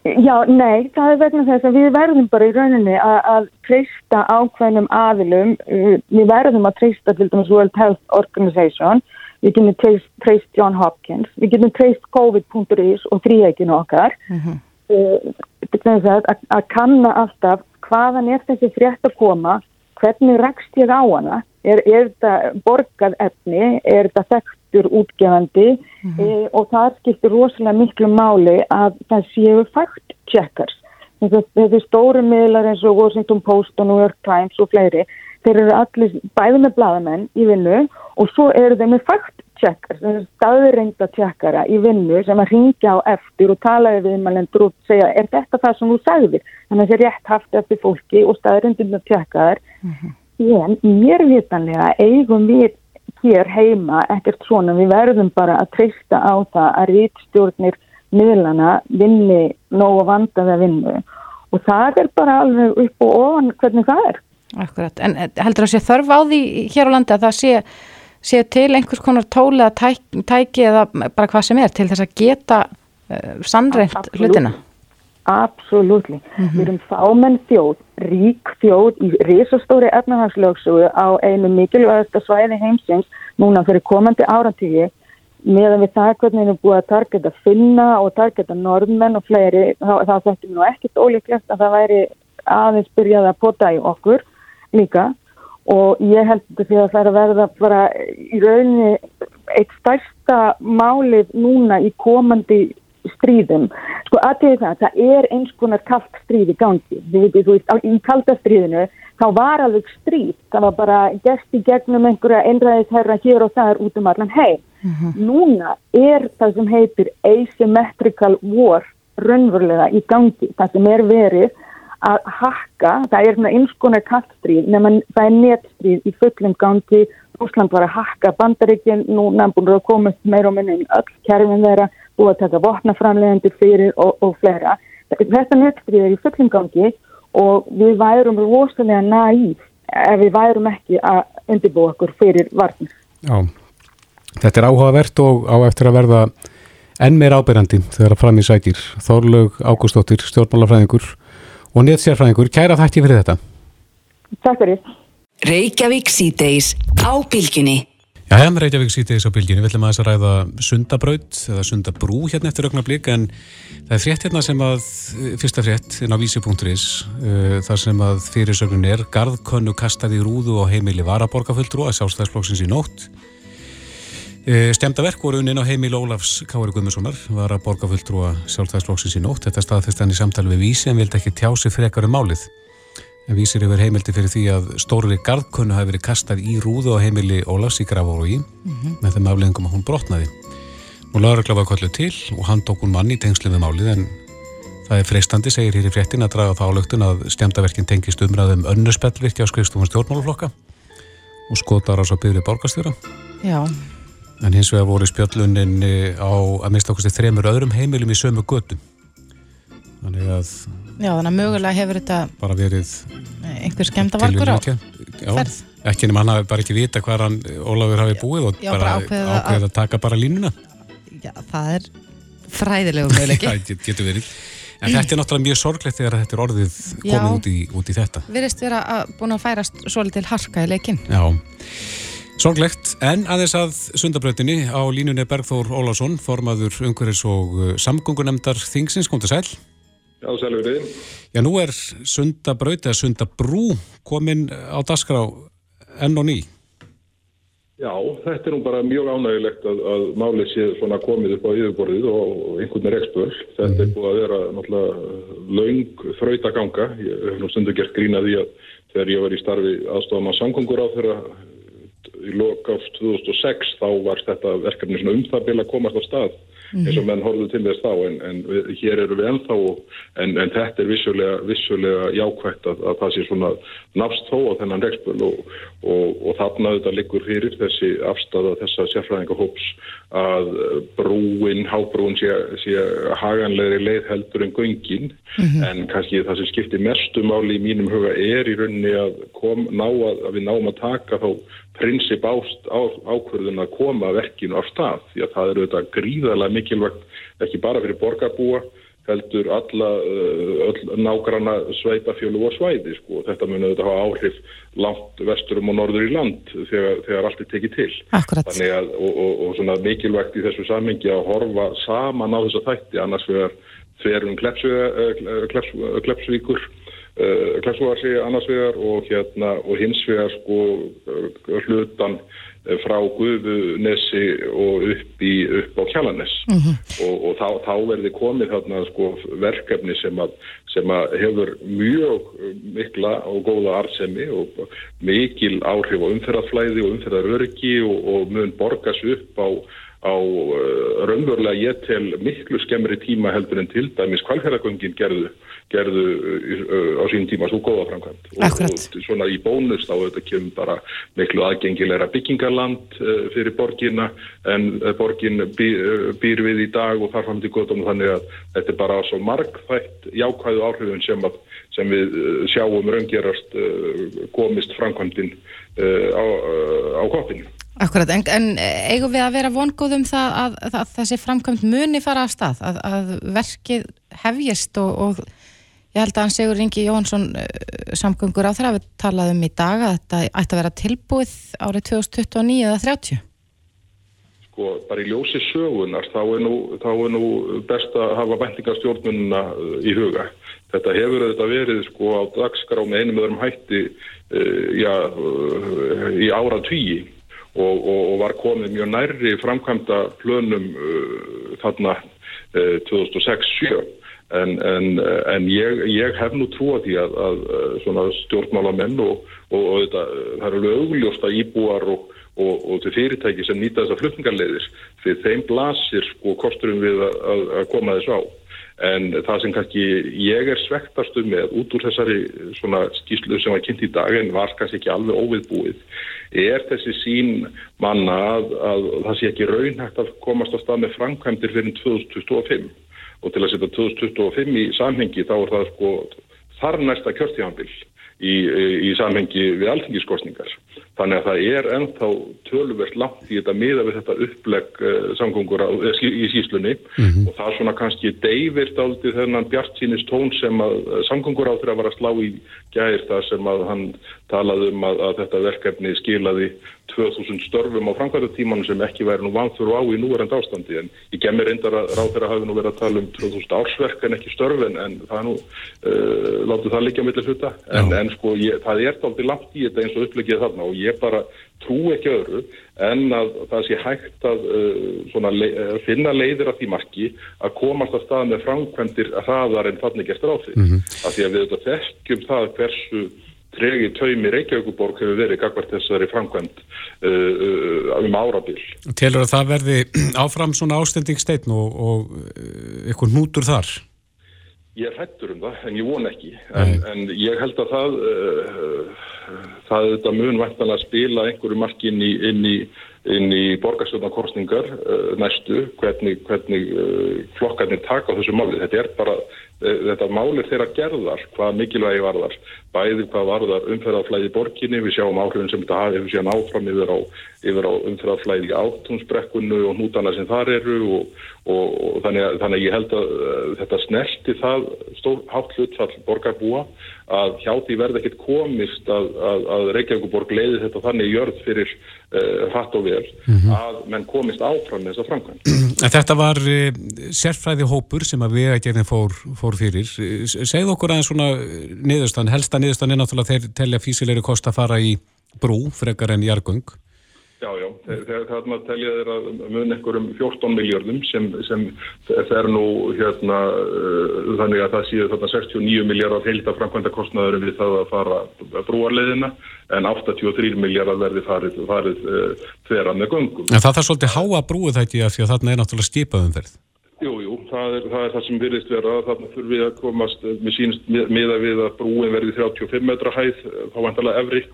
Já, nei, það er vegna þess að við verðum bara í rauninni að, að treysta ákveðnum aðilum, við verðum að treysta til dæmis World Health Organization, við getum treyst, treyst John Hopkins, við getum treyst COVID.is og þrýækinu okkar, mm -hmm. uh, að, að kanna alltaf hvaðan er þessi frétt að koma, hvernig rakst ég á hana? Er, er þetta borgað efni? Er þetta þekktur útgefandi? Mm -hmm. e, og það skiptir rosalega miklu máli að það séu fact checkers. Þessi stóru miðlar eins og Washington Post og New York Times og fleiri, þeir eru allir bæði með bladamenn í vinnu og svo eru þeir með fact checkers, staðurreinda tjekkara í vinnu sem að ringja á eftir og tala við viðmælendur og segja er þetta það sem þú sagðir? Þannig að það er rétt haft eftir fólki og staðurreindina tjekkaðar mm -hmm. en mér vitanlega eigum við hér heima ekkert svona, við verðum bara að treysta á það að rítstjórnir miðlana vinni nógu vandaða vinnu og það er bara alveg upp og ofan hvernig það er. Akkurat, en heldur það sé þörf á því hér á landi að það sé sé til einhvers konar tóli að tæki, tæki eða bara hvað sem er til þess að geta uh, sannreint hlutina? Absolutely. Við erum fámenn þjóð, rík þjóð í risastóri efnahagslögsugu á einu mikilvægasta svæði heimsins núna fyrir komandi áratígi meðan við það hvernig við erum búið að targeta finna og targeta norðmenn og fleiri, þá, þá þetta er nú ekkit ólíklegt að það væri aðeins byrjað að pota í okkur líka og ég held þetta fyrir að það er að verða bara í rauninni eitt stærsta málið núna í komandi stríðum. Sko aðtöðu það, það er eins konar kallt stríð í gangi. Við veitum, þú veist, í kalda stríðinu þá var alveg stríð. Það var bara gest í gegnum einhverja einræðisherra hér og þar út um allan heim. Núna er það sem heitir asymmetrical war raunverulega í gangi. Það sem er verið að hakka, það er svona eins konar kallstríð, nema það er netstríð í fullum gangi, Úsland var að hakka bandaríkinn, núna búin að komast meira og minna inn í öll kerfin þeirra, búið að taka vopnaframlegandi fyrir og, og fleira. Þetta netstríð er í fullum gangi og við værum rosalega næð ef við værum ekki að undirbúa okkur fyrir varnir. Já, þetta er áhugavert og á eftir að verða enn meir ábyrjandi þegar að fram í sækir. Þorlaug Ágústóttir, stjórnmálafræðingur og nétsérfræðingur, kæra þætti fyrir þetta. Takk fyrir. Reykjavík síðdeis á bylginni. Já, hefðum Reykjavík síðdeis á bylginu, við ætlum aðeins að ræða sundabraut eða sundabrú hérna eftir augnablík en það er frétt hérna sem að, fyrsta frétt inn á vísi.is uh, þar sem að fyrirsögnun er garðkönnu kastaði rúðu og heimili varaborgarfulltrú að sjálfstæðsflokksins í nótt. Uh, Stemdaverk voru unnin á heimili Ólafs Kári Guðmundssonar, varaborgarfulltrú að sjálfstæðsflokksins í nótt. Þetta staðfist hann í samtali við vísi en vildi ekki tjá sig frekar um málið. En vísir yfir heimildi fyrir því að stórri garðkönnu hafi verið kastað í rúðu á heimili Ólafs í Grafórugi með þeim afleðingum að hún brotnaði. Nú laurugla var kollu til og hann tók hún mann í tengslu við málið en það er freistandi, segir hér í fréttin að draga þá álöktun að stemdaverkin tengist umræðum önnurspellvirkja á skrifstofum stjórnmálaflokka og skotar á svo byggðið borgarstjóra. Já, En hins vegar voru spjöllunin eh, á að mista okkur til þremur öðrum heimilum í sömu götu. Þannig að já, þannig að mögulega hefur þetta bara verið einhver skemmt að vargur á. Já, ferð. ekki nema hann hafi bara ekki vita hvað hann Ólafur hafi búið og Já, bara ákveðið að- að taka bara línuna Já, það er fræðilegu möguleiki. það get- getur verið en þetta er náttúrulega mjög sorglegt þegar þetta er orðið Já. komið út í, út í þetta vera að búin að færast svolítil harka í leikinn. Já, sorglegt en aðeins að sundabrautinni á línunni er Bergþór Ólafsson formaður umhverfis og uh, samgöngunemdar Þingsins, kom til sæl Já, sælverið. Já, nú er sundabraut eða sundabrú komin á dasgrá enn og ný Já, þetta er nú bara mjög ánægilegt að, að málið sé svona komið upp á yfirborðið og, einhvern er ekspöl. Þetta er búið að vera náttúrulega laung þraut að ganga. Ég hef nú stundu gert grína því að þegar ég var í starfi aðstofum að samgöngur á þeirra í lok ást 2006 þá var þetta verkefni svona um það bila að komast á stað eins og menn horfðu til þess þá en, en við, hér eru við ennþá en, en þetta er vissulega, vissulega jákvægt að, að það sé svona nafst þó á þennan rekspöl og, og, og þarna þetta liggur fyrir þessi afstafa þessa sérfræðingahóps að brúin, hábrúin sé, sé haganlegri leið heldur en göngin. En kannski það sem skiptir mestu máli í mínum huga er í rauninni að, kom, ná að, að við náum að taka þá prinsip ást, á, ákvörðun að koma verkinu á stað. Því að það eru þetta gríðarlega mikilvægt ekki bara fyrir borgarbúa heldur alla uh, öll nágranna sveitafjölu og svæði sko. þetta mun auðvitað hafa áhrif langt vesturum og norður í land þegar, þegar allt er tekið til. Að, og, og, og svona mikilvægt í þessu samhengi að horfa saman á þessa þætti. Annars vegar þverum Klepps, Kleppsvíkur uh, Kleppsvíkarsi annars vegar og, hérna, og hins vegar sko hlutan frá Guðunesi og upp, í, upp á Kjallanes og, og þá, þá verði komið þarna sko verkefni sem að, sem að hefur mjög mikla og góða arðsemi og mikil áhrif á umferðarflæði og umferðaröryggi og, og mun borgas upp á á uh, raunverulega ég tel miklu skemmri tíma heldur en til dæmis kvalfjörðagöngin gerðu, gerðu uh, á sín tíma svo góða framkvæmt og, og svona í bónus þá þetta kemur bara miklu aðgengilegra byggingarland uh, fyrir borgina en borgin uh, býr við í dag og þarf fram til gotum þannig að þetta er bara svo margþætt jákvæðu áhrifun sem, að, sem við sjáum raungerast komist framkvæmdin uh, á, á koppinu. Akkurat, en, en eigum við að vera vongóð um það að, að, að þessi framkvæmt muni fara af stað, að, að verkið hefjist og, og ég held að hann Sigur Ingi Jóhansson samgöngur á þeirra við talaðum í dag að þetta ætti að vera tilbúið árið 2029 eða 30 Sko, bara í ljósi sögunar þá er nú, þá er nú best að hafa vendingarstjórnununa í huga. Þetta hefur þetta verið sko á dagskrá með einum öðrum hætti uh, já, í ára tvíi og, og, og var komið mjög nærri framkvæmda plönum uh, þarna 2006-07 en, en, en ég, ég hef nú trú að því að, að svona stjórnmálamenn og, og þetta, það eru lögljósta íbúar og til fyrirtæki sem nýta þessa flutningarleiðis því þeim blasir sko kosturum við að, að, að koma þess á en það sem kannski ég er svektastu með út úr þessari skýslu sem var kynnt í dag en var kannski ekki alveg óviðbúið er þessi sín manna að, að það sé ekki raunhægt að komast á stað með framkvæmdir fyrir 2025 og til að setja 2025 í samhengi þá er það sko þar næsta kjörtíðanbill í, í samhengi við alþingiskostningar. Þannig að það er ennþá tölverst langt í þetta miða við þetta upplegg samgöngur á, uh, í síslunni mm -hmm. og það er svona kannski deyvirt aldrei þennan bjart sínist tón sem að uh, samgöngur á þeirra var að slá í gæðir það sem að hann talaði um að, að þetta verkefni skilaði 2000 störfum á framkvæmdatímanu sem ekki væri nú vanþur á í núverend ástandi. En ég gemmi reyndar að ráð þeirra hafi nú verið að tala um 2000 ársverk en ekki störfin en það er nú, uh, láttu það líka millir hluta. En, en sko ég, það er aldrei langt í þetta eins og upplegið þarna og ég bara trú ekki öðru en að það sé hægt að uh, le finna leiðir af því marki að komast að stað með framkvæmdir að hraðar en þannig gestur á því mm -hmm. af því að við þetta þekkjum það hversu tregi taumi Reykjavíkuborg hefur verið gagvart þessari framkvæmt uh, uh, um árabil. Telur að það verði áfram svona ástendingsteitn og, og uh, eitthvað nútur þar? Ég er hættur um það, en ég von ekki. En, en ég held að það, uh, það þetta mun vantan að spila einhverju marki inn í, inn í, inn í borgarsjóðankorsningar uh, næstu, hvernig, hvernig uh, flokkarnir taka á þessu máli. Þetta er bara þetta málir þeirra gerðar, hvað mikilvægi varðar, bæði hvað varðar umferðarflæði borginni, við sjáum áhrifin sem þetta hafi síðan áfram yfir á, á umferðarflæði átúnsbrekkunnu og nútana sem þar eru og, og, og þannig, að, þannig að ég held að uh, þetta snerti það stór hátt hlutfall borgarbúa að hjá því verði ekkit komist að, að, að Reykjavíkuborg leiði þetta þannig jörð fyrir uh, hatt og vel mm -hmm. að menn komist áfram með þessa framkvæm. Þetta var uh, sérfræði hópur sem að við að gerðin fór, fór fyrir. Segð okkur aðeins svona niðurstan, helsta niðurstan er náttúrulega þeir telja físilegri kost að fara í brú frekar en jargung. Já, já, þegar þarna telja þeir að mun einhverjum 14 miljardum sem, sem fer nú hérna uh, þannig að það séu þarna 69 miljardar heilta framkvæmda kostnaður við það að fara brúarleðina en 83 miljardar verði farið, farið uh, þeirra með göngum. En það er svolítið háa brúið þætti að því að þarna er náttúrulega skipaðumverð. Jú, jú, það er, það er það sem virðist vera. Þarna þurfum við að komast með sínst miða við að brúin verði 35 metra hæð, þá vantalega efri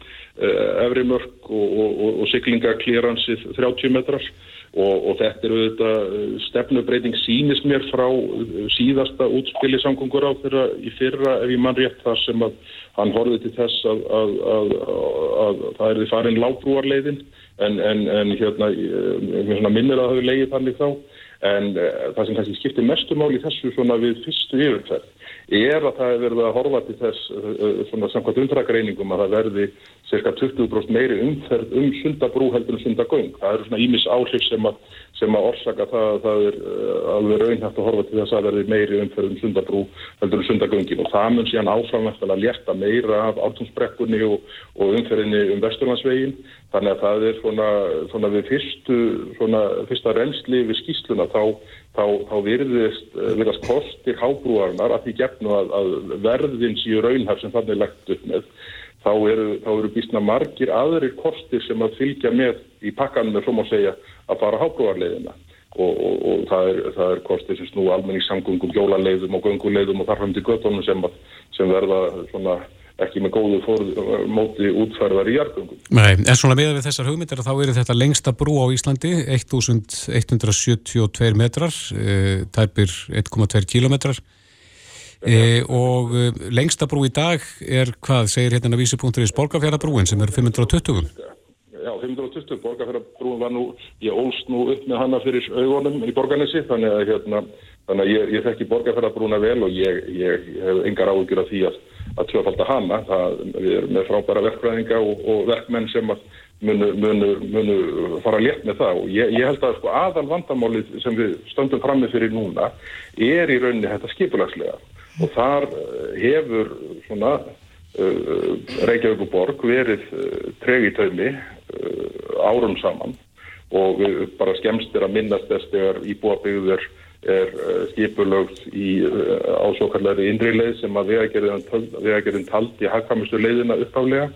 Eh, efri mörg og, og, og siglingaklýransið 30 metrar. Og, og þetta eru þetta eh, stefnubreiting sínist mér frá eh, síðasta útspili samkongur á þeirra í fyrra ef ég mann rétt þar sem að hann horfið til þess að, að, að, að það er því farin lágbrúarleiðin. En, en, en hérna minnir að það hefur leið þannig þá en það sem kannski skiptir mestumál í þessu svona við fyrstu yfirferð er að það er verið að horfa til þess svona samkvæmt undrakgreiningum að það verði cirka 20% meiri umferð um sundabrú heldur um sundagöng. Það eru svona ímis áhrif sem að, sem að orsaka það að það er alveg raunhægt að horfa til þess að verði meiri umferð um sundabrú heldur um sundagöngin og það mun síðan áframvægt að létta meira af átúnsbrekkunni og, og umferðinni um vesturlandsvegin. Þannig að það er svona, svona við fyrstu, svona fyrsta reynsli við skýsluna þá, þá, þá virðist verðast kostir hábrúarnar að því gefnu að, að verðin síu raunhægt sem þannig lagt upp með þá eru, eru bísna margir aðrir kostir sem að fylgja með í pakkanum er svona að segja að fara hábúarleiðina og, og, og það er, er kostir sem snú almenningssamgungum, hjólaleiðum og gönguleiðum og þarfum til göttunum sem, sem verða svona ekki með góðu fór, móti útferðar í jargöngum. Nei, en svona með við þessar hugmyndir þá eru þetta lengsta brú á Íslandi 1172 metrar, eh, tæpir 1,2 kilometrar E, og e, lengsta brú í dag er hvað, segir hérna vísipunktur í Spolgafjarabrúin sem er 520? Já, 520 borgarferðarbrún var nú, ég ólst nú upp með hana fyrir augunum í borgarnesi þannig að, hérna, þannig að ég, ég þekki borgarferðarbrúna vel og ég, ég, ég hef engar áhugjur af því að, að tvöfalda hana. Það, við erum með frábæra verkfræðinga og, og verkmenn sem munu, munu, munu fara létt með það. Og ég held að sko, aðal vandamálið sem við stöndum frammi fyrir núna er í rauninni þetta skipulagslega. Og þar eh, hefur svona uh, Reykjavík og Borg verið uh, tregi taumi uh, árum saman. Og bara skemst er að minnast þess þegar íbúabyggður er skipulögt í ásókallari innrileið sem að vegagerðin taldi hagkamistu leiðina uppálega.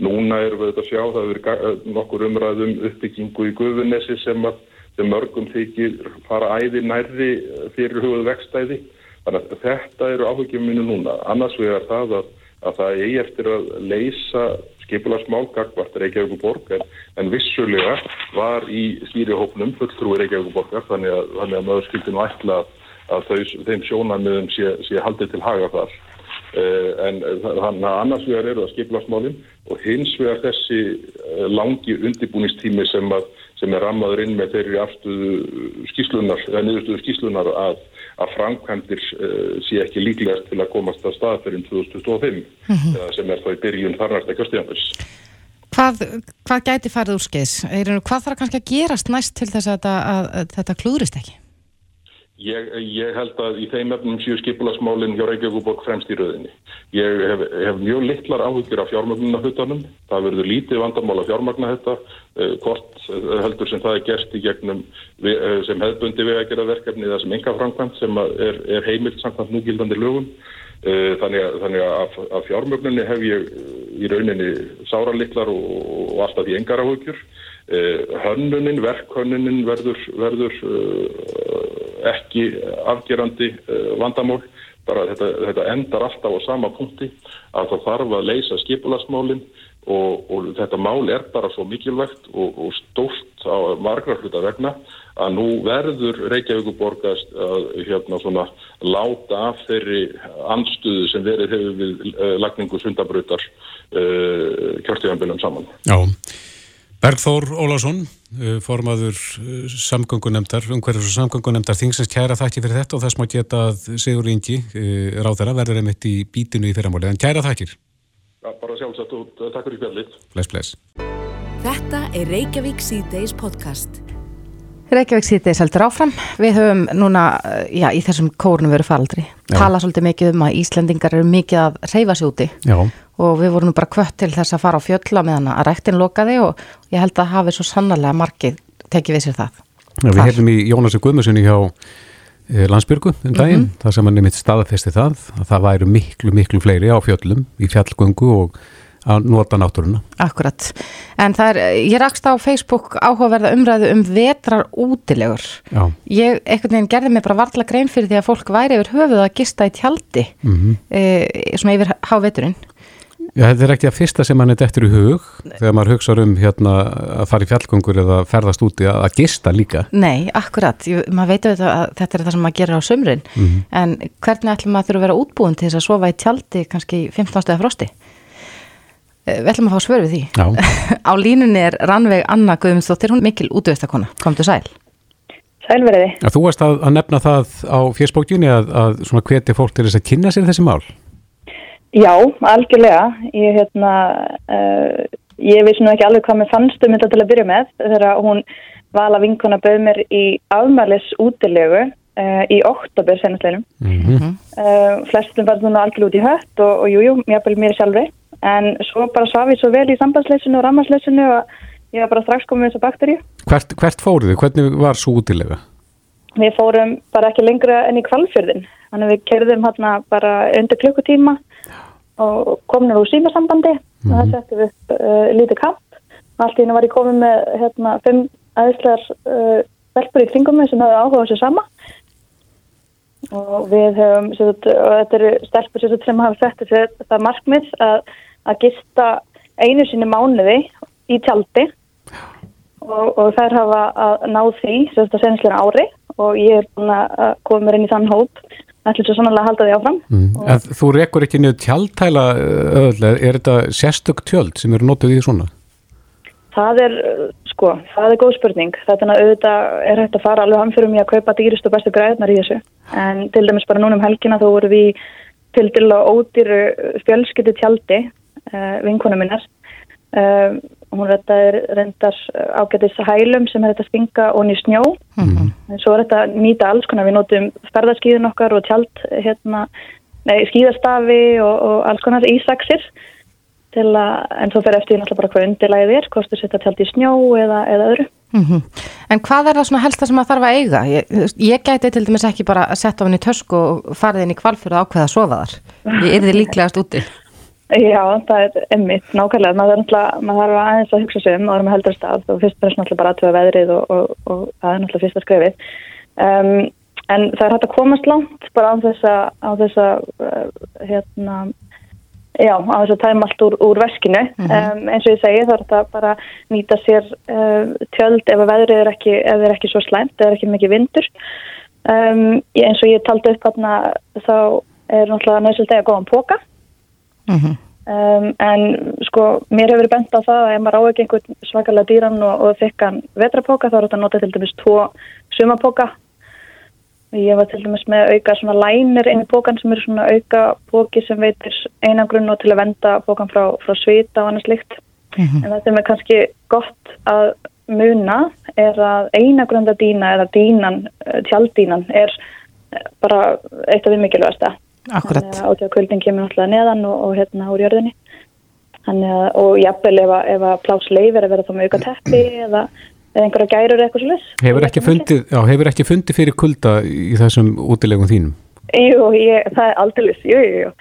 Núna erum við þetta að sjá, það er nokkur umræðum uppbyggingu í Guðunessi sem sem mörgum þykir fara æði nærri fyrir hugað vextæði. Þannig að þetta eru áhugjum mínu núna. Annars vegar það að, að það eigi eftir að leysa skipularsmál gagvart Reykjavík borg en, en vissulega var í stýrihópnum fulltrúi Reykjavík borgar þannig að, að maður skildi nú ætla að þau, þeim sjónanmiðum sé, sé haldið til haga þar. Uh, en þannig að annars vegar eru það skipularsmálinn og hins vegar þessi uh, langi undibúnistími sem, að, sem er rammaður inn með þeirri afstöðu skíslunar, eða niðurstöðu skíslunar að að framkvæmdir uh, sé ekki líklegast til að komast að stað fyrir 2025 mm -hmm. sem er þá í byrjun þarnarsta kjörstíðanbils. Hvað, hvað gæti farið úr skeiðs? Hvað þarf kannski að gerast næst til þess að að, að þetta klúðrist ekki? Ég, ég held að í þeim efnum séu skipulasmálinn hjá Reykjavík fremst í rauðinni. Ég hef, hef mjög litlar áhugir af fjármögnunahuttanum. Það verður lítið vandamál að fjármögna þetta. Eh, hvort eh, heldur sem það er gert í gegnum eh, sem hefðbundi við að gera verkefni eða sem enga framkvæmt sem er, er heimilt samkvæmt núgildandi lögum. Þannig að, þannig að, að fjármögnunni hef ég í rauninni sára litlar og, og alltaf í engar áhugjur. Hönnunin, verkhönnunin verður, verður ekki afgerandi uh, vandamál bara þetta, þetta endar alltaf á sama punkti að það þarf að leysa skipulasmálinn og, og þetta mál er bara svo mikilvægt og, og stórt á margra hluta vegna að nú verður Reykjavíkuborgast að hérna svona láta af þeirri anstuðu sem verið hefur við uh, lagningu sundabrautar uh, kjörtíðanbyrjum saman. Já. Bergþór Ólásson, uh, formaður uh, samgöngunemdar, umhverjus og samgöngunemdar þingsins kæra þakki fyrir þetta og þess má geta að Sigur Ingi uh, ráð þeirra verður einmitt í bítinu í fyrramáli, en kæra þakkir. Já, bara sjálfsagt og takk fyrir spjallið. Bless, bless. Þetta er Reykjavík C-Days podcast. Reykjavík C-Days heldur áfram. Við höfum núna, já, í þessum kórnum veru faraldri, tala svolítið mikið um að Íslandingar eru mikið að reyfa sér úti. Já og við vorum bara kvött til þess að fara á fjölla meðan að rektin lokaði og ég held að hafi svo sannarlega margið tekið við sér það. Já, við heldum í Jónasi Guðmusinni hjá eh, Landsbyrgu um daginn, mm -hmm. það sem hann nefnitt staðafesti það, að það væru miklu, miklu fleiri á fjöllum í fjallgöngu og að nota náttúruna. Akkurat, en það er, ég rakst á Facebook áhugaverða umræðu um vetrar útilegur. Já. Ég, einhvern veginn gerði mig bara varðla grein fyrir því að fólk væri yfir höfuð að gista í tjaldi, mm -hmm. e, svona yfir háveturinn. Já, þetta er ekki að fyrsta sem hann er eftir í hug þegar maður hugsa um hérna að fara í fjallgöngur eða ferðast úti að, að gista líka. Nei, akkurat. Ég, maður veit að, að þetta er það sem maður gerir á sömrin mm -hmm. en hvernig ætlum maður þurfa að vera útbúin til þess að sofa í tjaldi kannski 15 stöða frosti? Eh, við ætlum að fá svör við því. á línunni er Rannveig Anna Guðmundsdóttir, hún mikil útvöðstakona. Komdu sæl. Sælveriði. Þú varst að, að nefna það á fjersbókjunni að, að svona hveti fólk til þess að kynna sér þessi mál. Já, algjörlega. Ég, hérna, uh, ég vissi nú ekki alveg hvað mér fannst um þetta til að byrja með þegar hún vala vinkona bauð mér í afmælis útilegu uh, í oktober senastleginum. Mm -hmm. uh, flestum var það nú algjörlega út í hött og, og jújú, mér bæði mér sjálfri. En svo bara við svo vel í sambandsleysinu og rammarsleysinu og ég var bara strax komið með þessa bakterju. Hvert, hvert fóruðu? Hvernig var svo útilega? Við fórum bara ekki lengra enn í kvalfjörðin. Þannig við kerðum hérna bara undir klukkutíma og komin úr símasambandi mm -hmm. og það settum við upp uh, lítið kamp allt í hennu var ég komið með hérna, fimm aðeinslegar uh, velpur í kringum mig sem hefur áhugað sér sama og við hefum sagt, og þetta eru stelpur sem hafa sett það markmið að, að gista einu sinni mánuði í tjaldi og, og þær hafa að ná því að senstlega ári og ég er búin að koma mér inn í þann hóp ætlum svo sannlega að halda því áfram. Mm. Þú rekur ekki niður tjaldtæla öðlega, er þetta sérstök tjöld sem eru nótuð í svona? Það er, uh, sko, það er góð spurning. Þetta er auðvitað er hægt að fara alveg hamfyrum í að kaupa dýrist og bestu græðnar í þessu. En til dæmis bara núna um helgina þá voru við til dæla ódýru fjölskyttu tjaldi, uh, vinkona minnar. Uh, hún þetta er reyndar ágætis hælum sem er þetta stinga og nýst snjó. Mm -hmm. Svo er þetta nýta alls konar. Við notum sperðarskíðun okkar og tjald, hérna, nei, skíðastafi og, og alls konar ísaksir að, en svo fer eftir náttúrulega bara hvað undirlæðið er, kostur setja tjald í snjó eða, eða öðru. Mm -hmm. En hvað er það svona helsta sem maður þarf að eiga? Ég, ég gæti til dæmis ekki bara að setja á henni tösku og farið inn í kvalfjörðu ákveða að sofa þar. Ég er þið líklegast úti. Já, það er emmitt, nákvæmlega. Maður þarf aðeins að hugsa sig um og það er með heldur stað og fyrst er náttúrulega bara aðtöða veðrið og, og, og það er náttúrulega fyrsta skrefið. Um, en það er hægt að komast langt bara á á þessa uh, hérna, Já, á þess að tæma allt úr, úr veskinu. Mm -hmm. um, eins og ég segi er þetta bara nýta sér uh, tjöld ef að veðrið er ekki, ef er ekki svo slæmt, eða ekki mikið vindur. Um, eins og ég taldi upp hérna þá er náttúrulega nöðsöld að góðan póka. Mm -hmm. um, en sko mér hefur bent á það að ef maður á ekki einhvern svakalega dýran og, og þykkan vetrapóka þá er þetta að nota til dæmis tvo sumapóka Ég var til dæmis með auka svona lænir inn í bókan sem eru svona auka bóki sem veitir einangrunn og til að venda bókan frá, frá svita og annars líkt. Mm -hmm. En það sem er kannski gott að muna er að einagrunda dýna eða dýnan, eh, tjaldínan er bara eitt af því mikilvægasta. Akkurat. Þannig að ákveðkvöldin kemur náttúrulega neðan og, og hérna úr jörðinni. Þannig að, og jafnvel ef að, að plás leifir að vera þá með auka teppi eða eða einhverja gærur eitthvað svolítið. Hefur ekki, fundið, já, hefur ekki fundið fyrir kulda í þessum útilegum þínum? Jú, ég, það er aldrei, jú, jú, jú.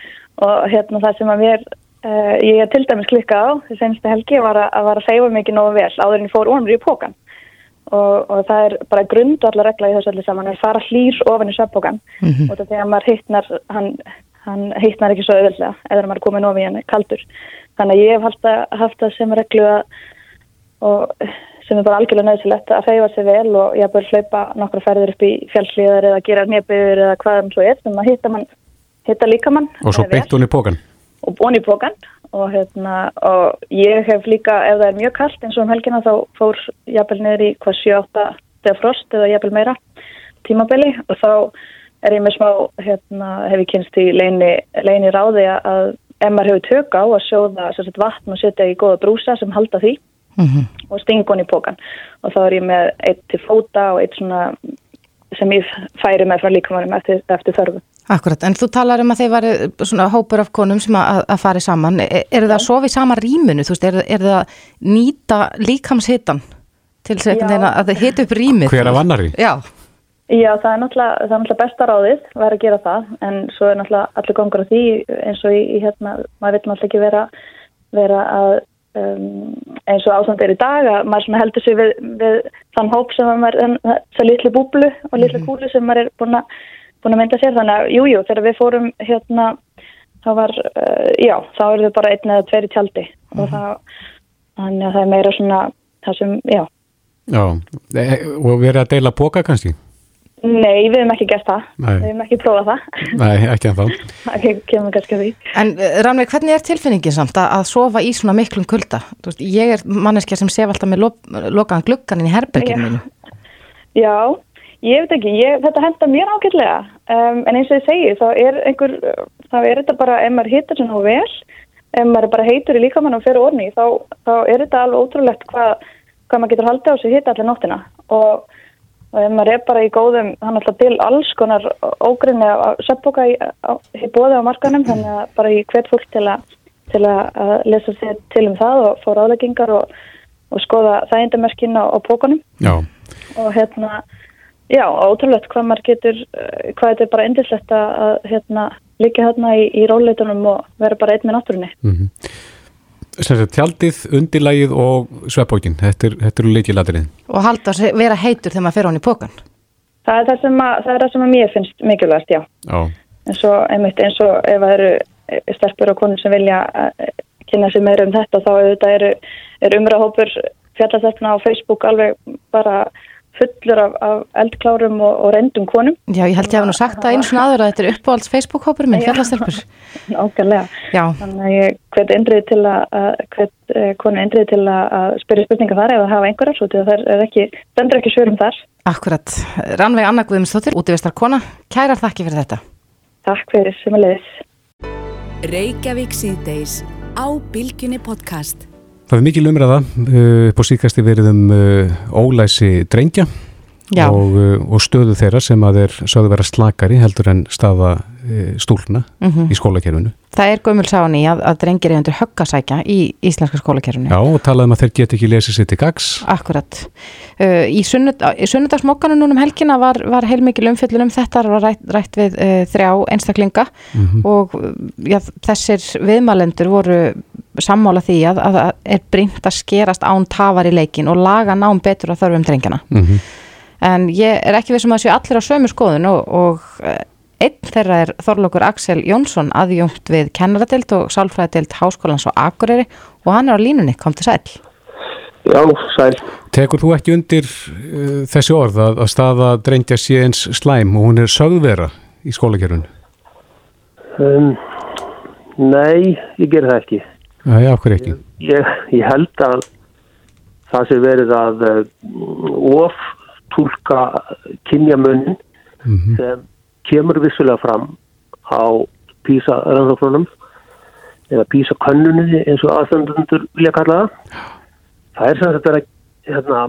Og hérna það sem að mér, uh, ég er til dæmis klikkað á, því senstu helgi var að, að var að segja mikið nógu vel áður en ég fór ornur í pókan. Og, og það er bara grundu allar regla í þessu allir saman, er fara hlýr ofin í söppókan. Mm -hmm. Og þegar maður hittnar, hann, hann hittnar ekki svo auðvöldlega, eða maður er komin ofin í hann kaldur. Þannig að ég hef haft, að, haft það sem reglu að og sem er bara algjörlega nöðsilegt að reyfa sig vel og ég bör hlaupa nokkru ferðir upp í fjallsliðar eða gera nefnir eða hvað um svo er sem að hitta, hitta líka mann. Og svo byggt hún í pókan. Og bún í pókan og, hérna, og ég hef líka, ef það er mjög kallt eins og um helgina þá fór jafnvel niður í hvað 7-8 þegar frost eða jafnvel meira tímabili og þá er ég með smá, hérna, hef ég kynst í leini, leini ráði að ef maður hefur tök á að sjóða vatn og setja í goða brúsa sem halda því mm -hmm. og stingun í pókan og þá er ég með eitt til fóta og eitt svona sem ég færi með frá líkamannum eftir, eftir þörfu. Akkurat, en þú talar um að þeir varu svona hópur af konum sem að, að fari saman. Er, er það að sofa í sama rýmunu? Þú veist, er, er það að nýta líkamshittan til að það hita upp rýmið? Hver af annari? Já. Já, það er náttúrulega, það er náttúrulega besta ráðið að vera að gera það, en svo er náttúrulega allir gangur á því eins og í, í hérna, maður vil náttúrulega ekki vera, vera að Um, eins og ástand er í dag að maður heldur sig við, við þann hóp sem maður, það litli búblu og litli mhm. kúlu sem maður er búin að, búin að mynda sér þannig að jújú jú, þegar við fórum hérna þá var, uh, já, þá er þau bara einn eða tveiri tjaldi mm og mhm. það, þannig að það er meira svona það sem, já Já, e, og verið að deila boka kannski? Nei, við hefum ekki gert það. Nei. Við hefum ekki prófað það. Nei, ekki en þá. Það kemur kannski að því. En eh, Rannveig, hvernig er tilfinningin samt að, að sofa í svona miklum kulda? Veist, ég er manneskja sem sef alltaf með lo, lokaðan glukkanin í herberginu mínu. Já, ég veit ekki. Ég, þetta henda mér ágætlega. Um, en eins og ég segi, þá er einhver, þá er þetta bara, ef maður hittar svona vel, ef maður bara heitur í líkamann og fyrir orni, þá, þá er þetta alveg ótrúlegt hvað, hvað maður getur haldið á sig hitta allir nóttina. Og og ef maður er bara í góðum hann alltaf til alls konar ógrinni að söpboka í, í bóði á markanum þannig að bara í hvert fólk til að, til að lesa sér til um það og fá ráðleggingar og, og skoða þægindamerkina á bókunum og hérna já, ótrúlegt hvað maður getur eh, hvað þetta er bara endislegt að hérna líka hérna í, í róleitunum og vera bara einn með náttúrunni. Mm -hmm tjaldið, undirlægið og sveppbókin, þetta eru leikilatrið. Og halda að vera heitur þegar maður fer á hann í pókan? Það er það sem að, það er það sem mér finnst mikilvægt, já. já. En svo, einmitt, eins og ef það eru sterkur og konur sem vilja eh, kynna sig meira um þetta, þá auðvitað eru, eru umræðahópur fjallastelpna á Facebook alveg bara fullur af, af eldklárum og, og reyndum konum. Já, ég held ég hef nú sagt það eins og aður að þetta er uppáhalds Facebook-hópur minn, fjallastelpur. Nákvæmlega. Já. Þannig að ég hvet endrið til að, hvet konu endrið til að spyrja spurninga þar það hafa einhverjar, svo til að það er ekki, stendur ekki svörum þar. Akkurat. Rannveig Anna Guðmundsdóttir, útífistar kona, kærar þakki fyrir þetta. Takk fyrir, sem að leiðis. Það er mikil umræða uh, á síkasti verið um uh, ólæsi drengja og, uh, og stöðu þeirra sem að þeir sáðu vera slakari heldur en staða uh, stúlna mm -hmm. í skólakerfinu. Það er gömul sáni að, að drengir er undir höggasækja í íslenska skólakerfinu. Já, og talaðum að þeir get ekki lesið sér til gags. Akkurat. Uh, í, sunnud, í sunnudagsmokkanu núnum helgina var, var heilmikil umfjöldun um þetta, var rætt, rætt við uh, þrjá einstaklinga mm -hmm. og já, þessir viðmælendur voru sammála því að, að, að er brínt að skerast án tafar í leikin og laga nám betur að þörfum drengjana. Mm -hmm. En ég er ekki vissum að þessu allir á sömu skoðun og, og einn þeirra er Þorlokur Axel Jónsson aðjungt við kennaradelt og sálfræðadelt Háskólans og Akureyri og hann er á línunni, kom til sæl. Já, sæl. Tekur þú ekki undir uh, þessi orð að, að staða drengja sé eins slæm og hún er sögðvera í skólakerfunu? Um, nei, ég ger það ekki. Já, já, okkur ekki. Ég, ég held að það sé verið að uh, of tólka kynjamunin mm -hmm. sem kemur vissulega fram á písa rannsóknunum eða písa könnunni eins og aðstöndur vilja kalla það. Það er sem þetta er að hérna,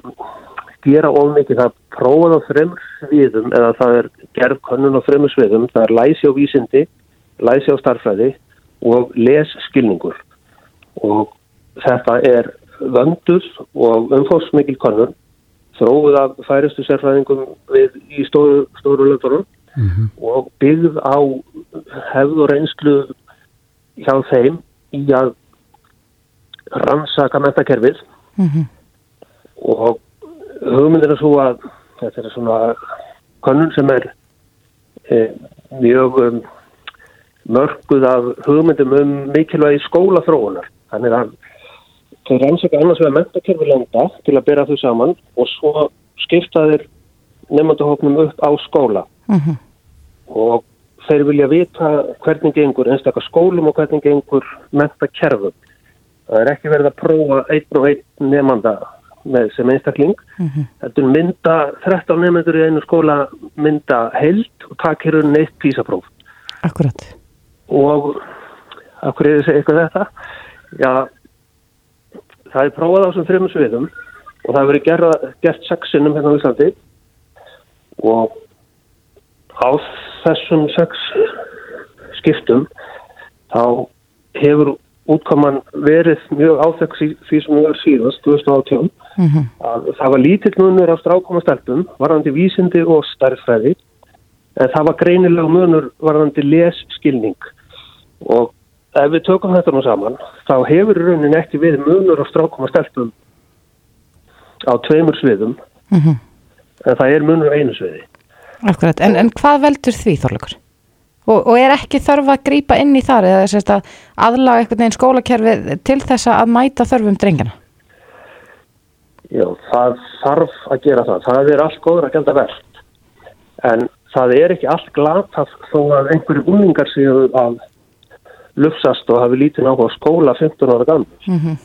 gera ómikið það prófað á fremur sviðum eða það er gerð könnun á fremur sviðum, það er læsi á vísindi, læsi á starfræði og les skilningur og þetta er vöndur og umfóðsmikil könnun þróið af færistu sérfræðingum við í stóru, stóru löndunum mm -hmm. og byggð á hefð og reynslu hjá þeim í að rannsaka mentakerfið mm -hmm. og hugmyndir er svo að þetta er svona konun sem er e, mjög um, mörguð af hugmyndum um mikilvægi skólaþróunar þannig að Þau rannsaka annars vegar mentakerfi landa til að bera þau saman og svo skipta þeir nefndahóknum upp á skóla. Uh -huh. Og þeir vilja vita hvernig gengur einstakar skólum og hvernig gengur mentakerfum. Það er ekki verið að prófa einn og einn nefnda með sem einstakling. Uh -huh. Þetta er mynda 13 nefndur í einu skóla mynda held og takir hún eitt písapróf. Akkurat. Og akkur er þessi eitthvað þetta? Já, það er prófað á þessum þrjum sviðum og það hefur verið gert sexinum hérna á Íslandi. Og á þessum sex skiptum þá hefur útkoman verið mjög áþekks í því sem við verðum síðast 2018 mm -hmm. að það var lítill munur á strákomastelpum varðandi vísindi og starffræði en það var greinilega munur varðandi lesskilning. Og ef við tökum þetta nú saman þá hefur raunin ekki við munur og strákum að stelpum á tveimur sviðum mm -hmm. en það er munur á einu sviði Akkurat, en, en hvað veldur því Þorleikur? Og, og er ekki þörf að grýpa inn í þar eða sérst að aðlaga einhvern veginn skólakerfi til þess að mæta þörfum drengina? Já, það þarf að gera það. Það er allt góður að gælda verðt en það er ekki allt glata þó að einhverju unningar séu að lufsast og hafi lítið náttúrulega skóla 15 ára gammal. Mm -hmm.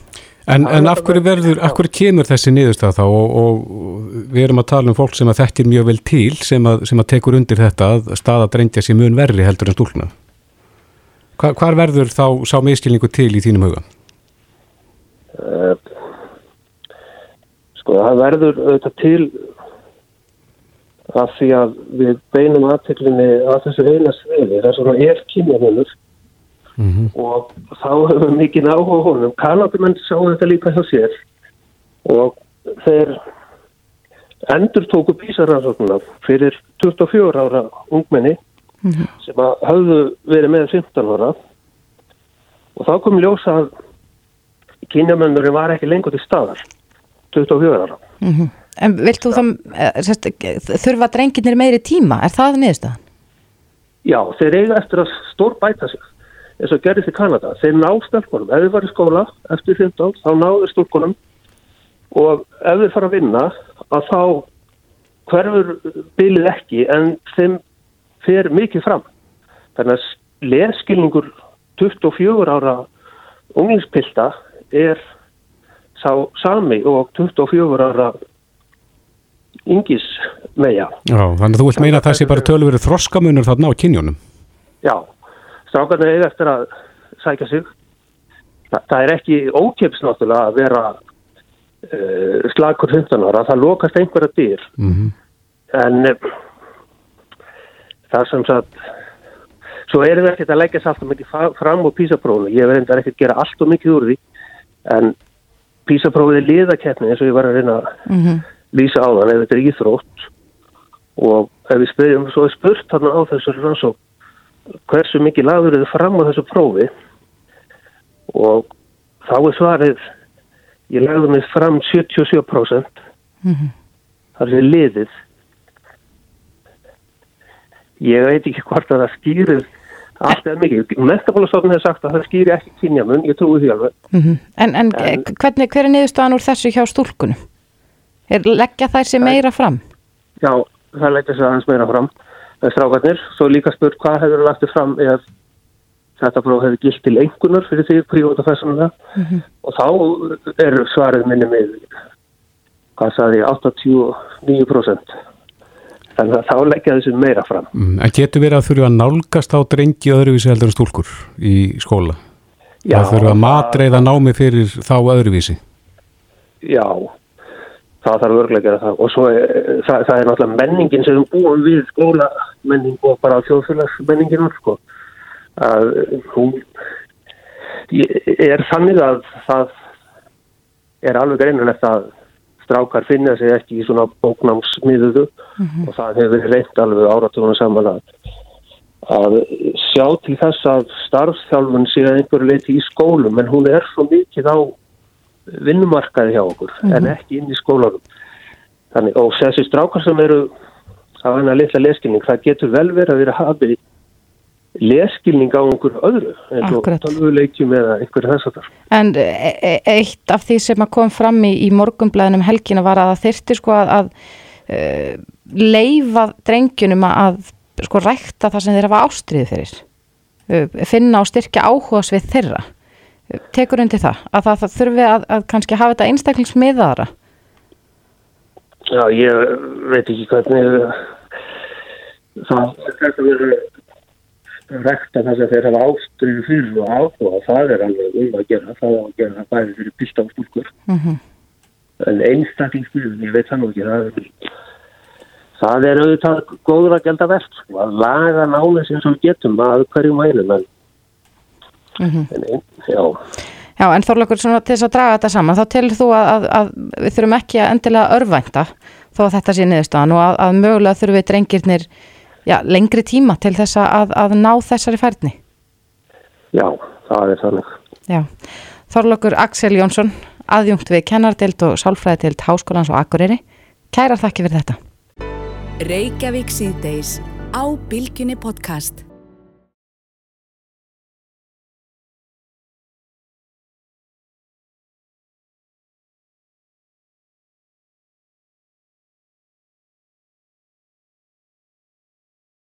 En, en af hverju verður, af hverju kemur þessi niðurstað þá og, og við erum að tala um fólk sem að þekkir mjög vel til sem að, sem að tekur undir þetta að staða drengja sér mun verri heldur en stúlna. Hva, hvar verður þá sá miskilningu til í þínum huga? Uh, sko það verður auðvitað til að því að við beinum aðteklinni að þessu eina sviði, það er svona er kynjamunur Mm -hmm. og þá hefur mikið áhuga honum kanadimenn sá þetta líka hjá sér og þeir endur tóku bísaransóknuna fyrir 24 ára ungmenni mm -hmm. sem hafðu verið með 15 ára og þá kom ljósa að kynjamönnurinn var ekki lengur til staðar 24 ára mm -hmm. En vilt þú þá eh, þurfa drenginir meiri tíma? Er það niðurstaðan? Já, þeir eiga eftir að stór bæta sig eins og gerðist í Kanada, þeir ná stelpunum ef þeir var í skóla eftir 15 þá náður stúlkunum og ef þeir fara að vinna að þá hverfur bylið ekki en þeim fer mikið fram. Þannig að leskilningur 24 ára unglingspilta er sá sami og 24 ára yngis meja. Já, þannig að þú vilt meina að það sé bara tölverið þroskamunur þarna á kynjónum. Já, strákarnir eiga eftir að sækja sig. Þa, það er ekki ókeps náttúrulega að vera uh, slagur 15 ára, það lokast einhverja dyr. Mm -hmm. En uh, það sem sagt, svo erum við ekkert að leggja mikið fram á písaprófunu. Ég verði enda ekki að gera allt og mikið úr því, en písaprófið er liðakeppni eins og ég var að reyna að mm -hmm. lýsa á þann ef þetta er íþrótt og ef við spyrjum, svo er spurt þarna á þessu rannsók hversu mikið lagður þið fram á þessu prófi og þá er svarið ég lagði mig fram 77% mm -hmm. það er liðið ég veit ekki hvort að það skýrir allt eða mikið. Mestabólastofn hefur sagt að það skýri ekki kynjamun, ég trúi því alveg. Mm -hmm. En, en, en hvernig, hver er niðurstaðan úr þessu hjá stúlkunum? Er leggja þær sér meira fram? Já, það leggja sér aðeins meira fram. Strákarnir. Svo líka spurt hvað hefur það lagtið fram ef þetta próf hefur gilt til einhvernar fyrir því prívat og þessum það. Mm -hmm. Og þá er svarið minni með, hvað saði ég, 89%. Þannig að þá leggja þessu meira fram. Mm, en getur verið að þurfa að nálgast á drengi öðruvísi heldur en stúlkur í skóla? Já. Það þurfa að matreiða námi fyrir þá öðruvísi? Já, það þarf örglega að gera það. Og svo er, það, það er náttúrulega menningin sem við búum við skóla menning og bara þjóðfélagsmenningin sko. að hún er þannig að það er alveg greinilegt að strákar finna sig ekki í svona bóknámsmiðuðu mm -hmm. og það hefur reynd alveg áratúna samanlega að sjá til þess að starfþjálfun sé að einhverju leiti í skólum en hún er svo mikið á vinnumarkaði hjá okkur mm -hmm. en ekki inn í skólanum Þannig, og þessi strákar sem eru á hennar litla leskinning það getur vel verið að vera hafið leskilning á einhver öðru eins og tölvuleikjum eða einhverju þess að það. En e e eitt af því sem kom fram í, í morgumblæðinum helgina var að það þyrti sko að, að uh, leifa drengjunum að sko rækta það sem þeirra var ástriðið fyrir uh, finna og styrkja áhugas við þeirra tekur undir það að það, það þurfi að, að kannski hafa þetta einstaklingsmiðaðara Já, ég veit ekki hvernig það þetta verður rekta þess að þeir hafa ástriðu fyrir og áhuga það er alveg um að gera það að gera bæði fyrir pista og stúlkur mm -hmm. en einstaklingsmiðun ég veit það nú ekki það er, það er auðvitað góður að gelda verðt sko, að laga námið sem við getum að hverju mælum en, mm -hmm. en ein, já Já en Þorlökur svona til þess að draga þetta saman þá telur þú að, að, að við þurfum ekki að endilega örvænta þó að þetta sé niðurstaðan og að, að mögulega þurfum við drengirnir já, lengri tíma til þess að, að ná þessari færni? Já, það er þannig. Já, Þorlokur Axel Jónsson, aðjungt við kennardelt og sálfræðidelt Háskólans og Akureyri. Kærar þakki fyrir þetta. Reykjavík síðdeis á Bilginni podcast.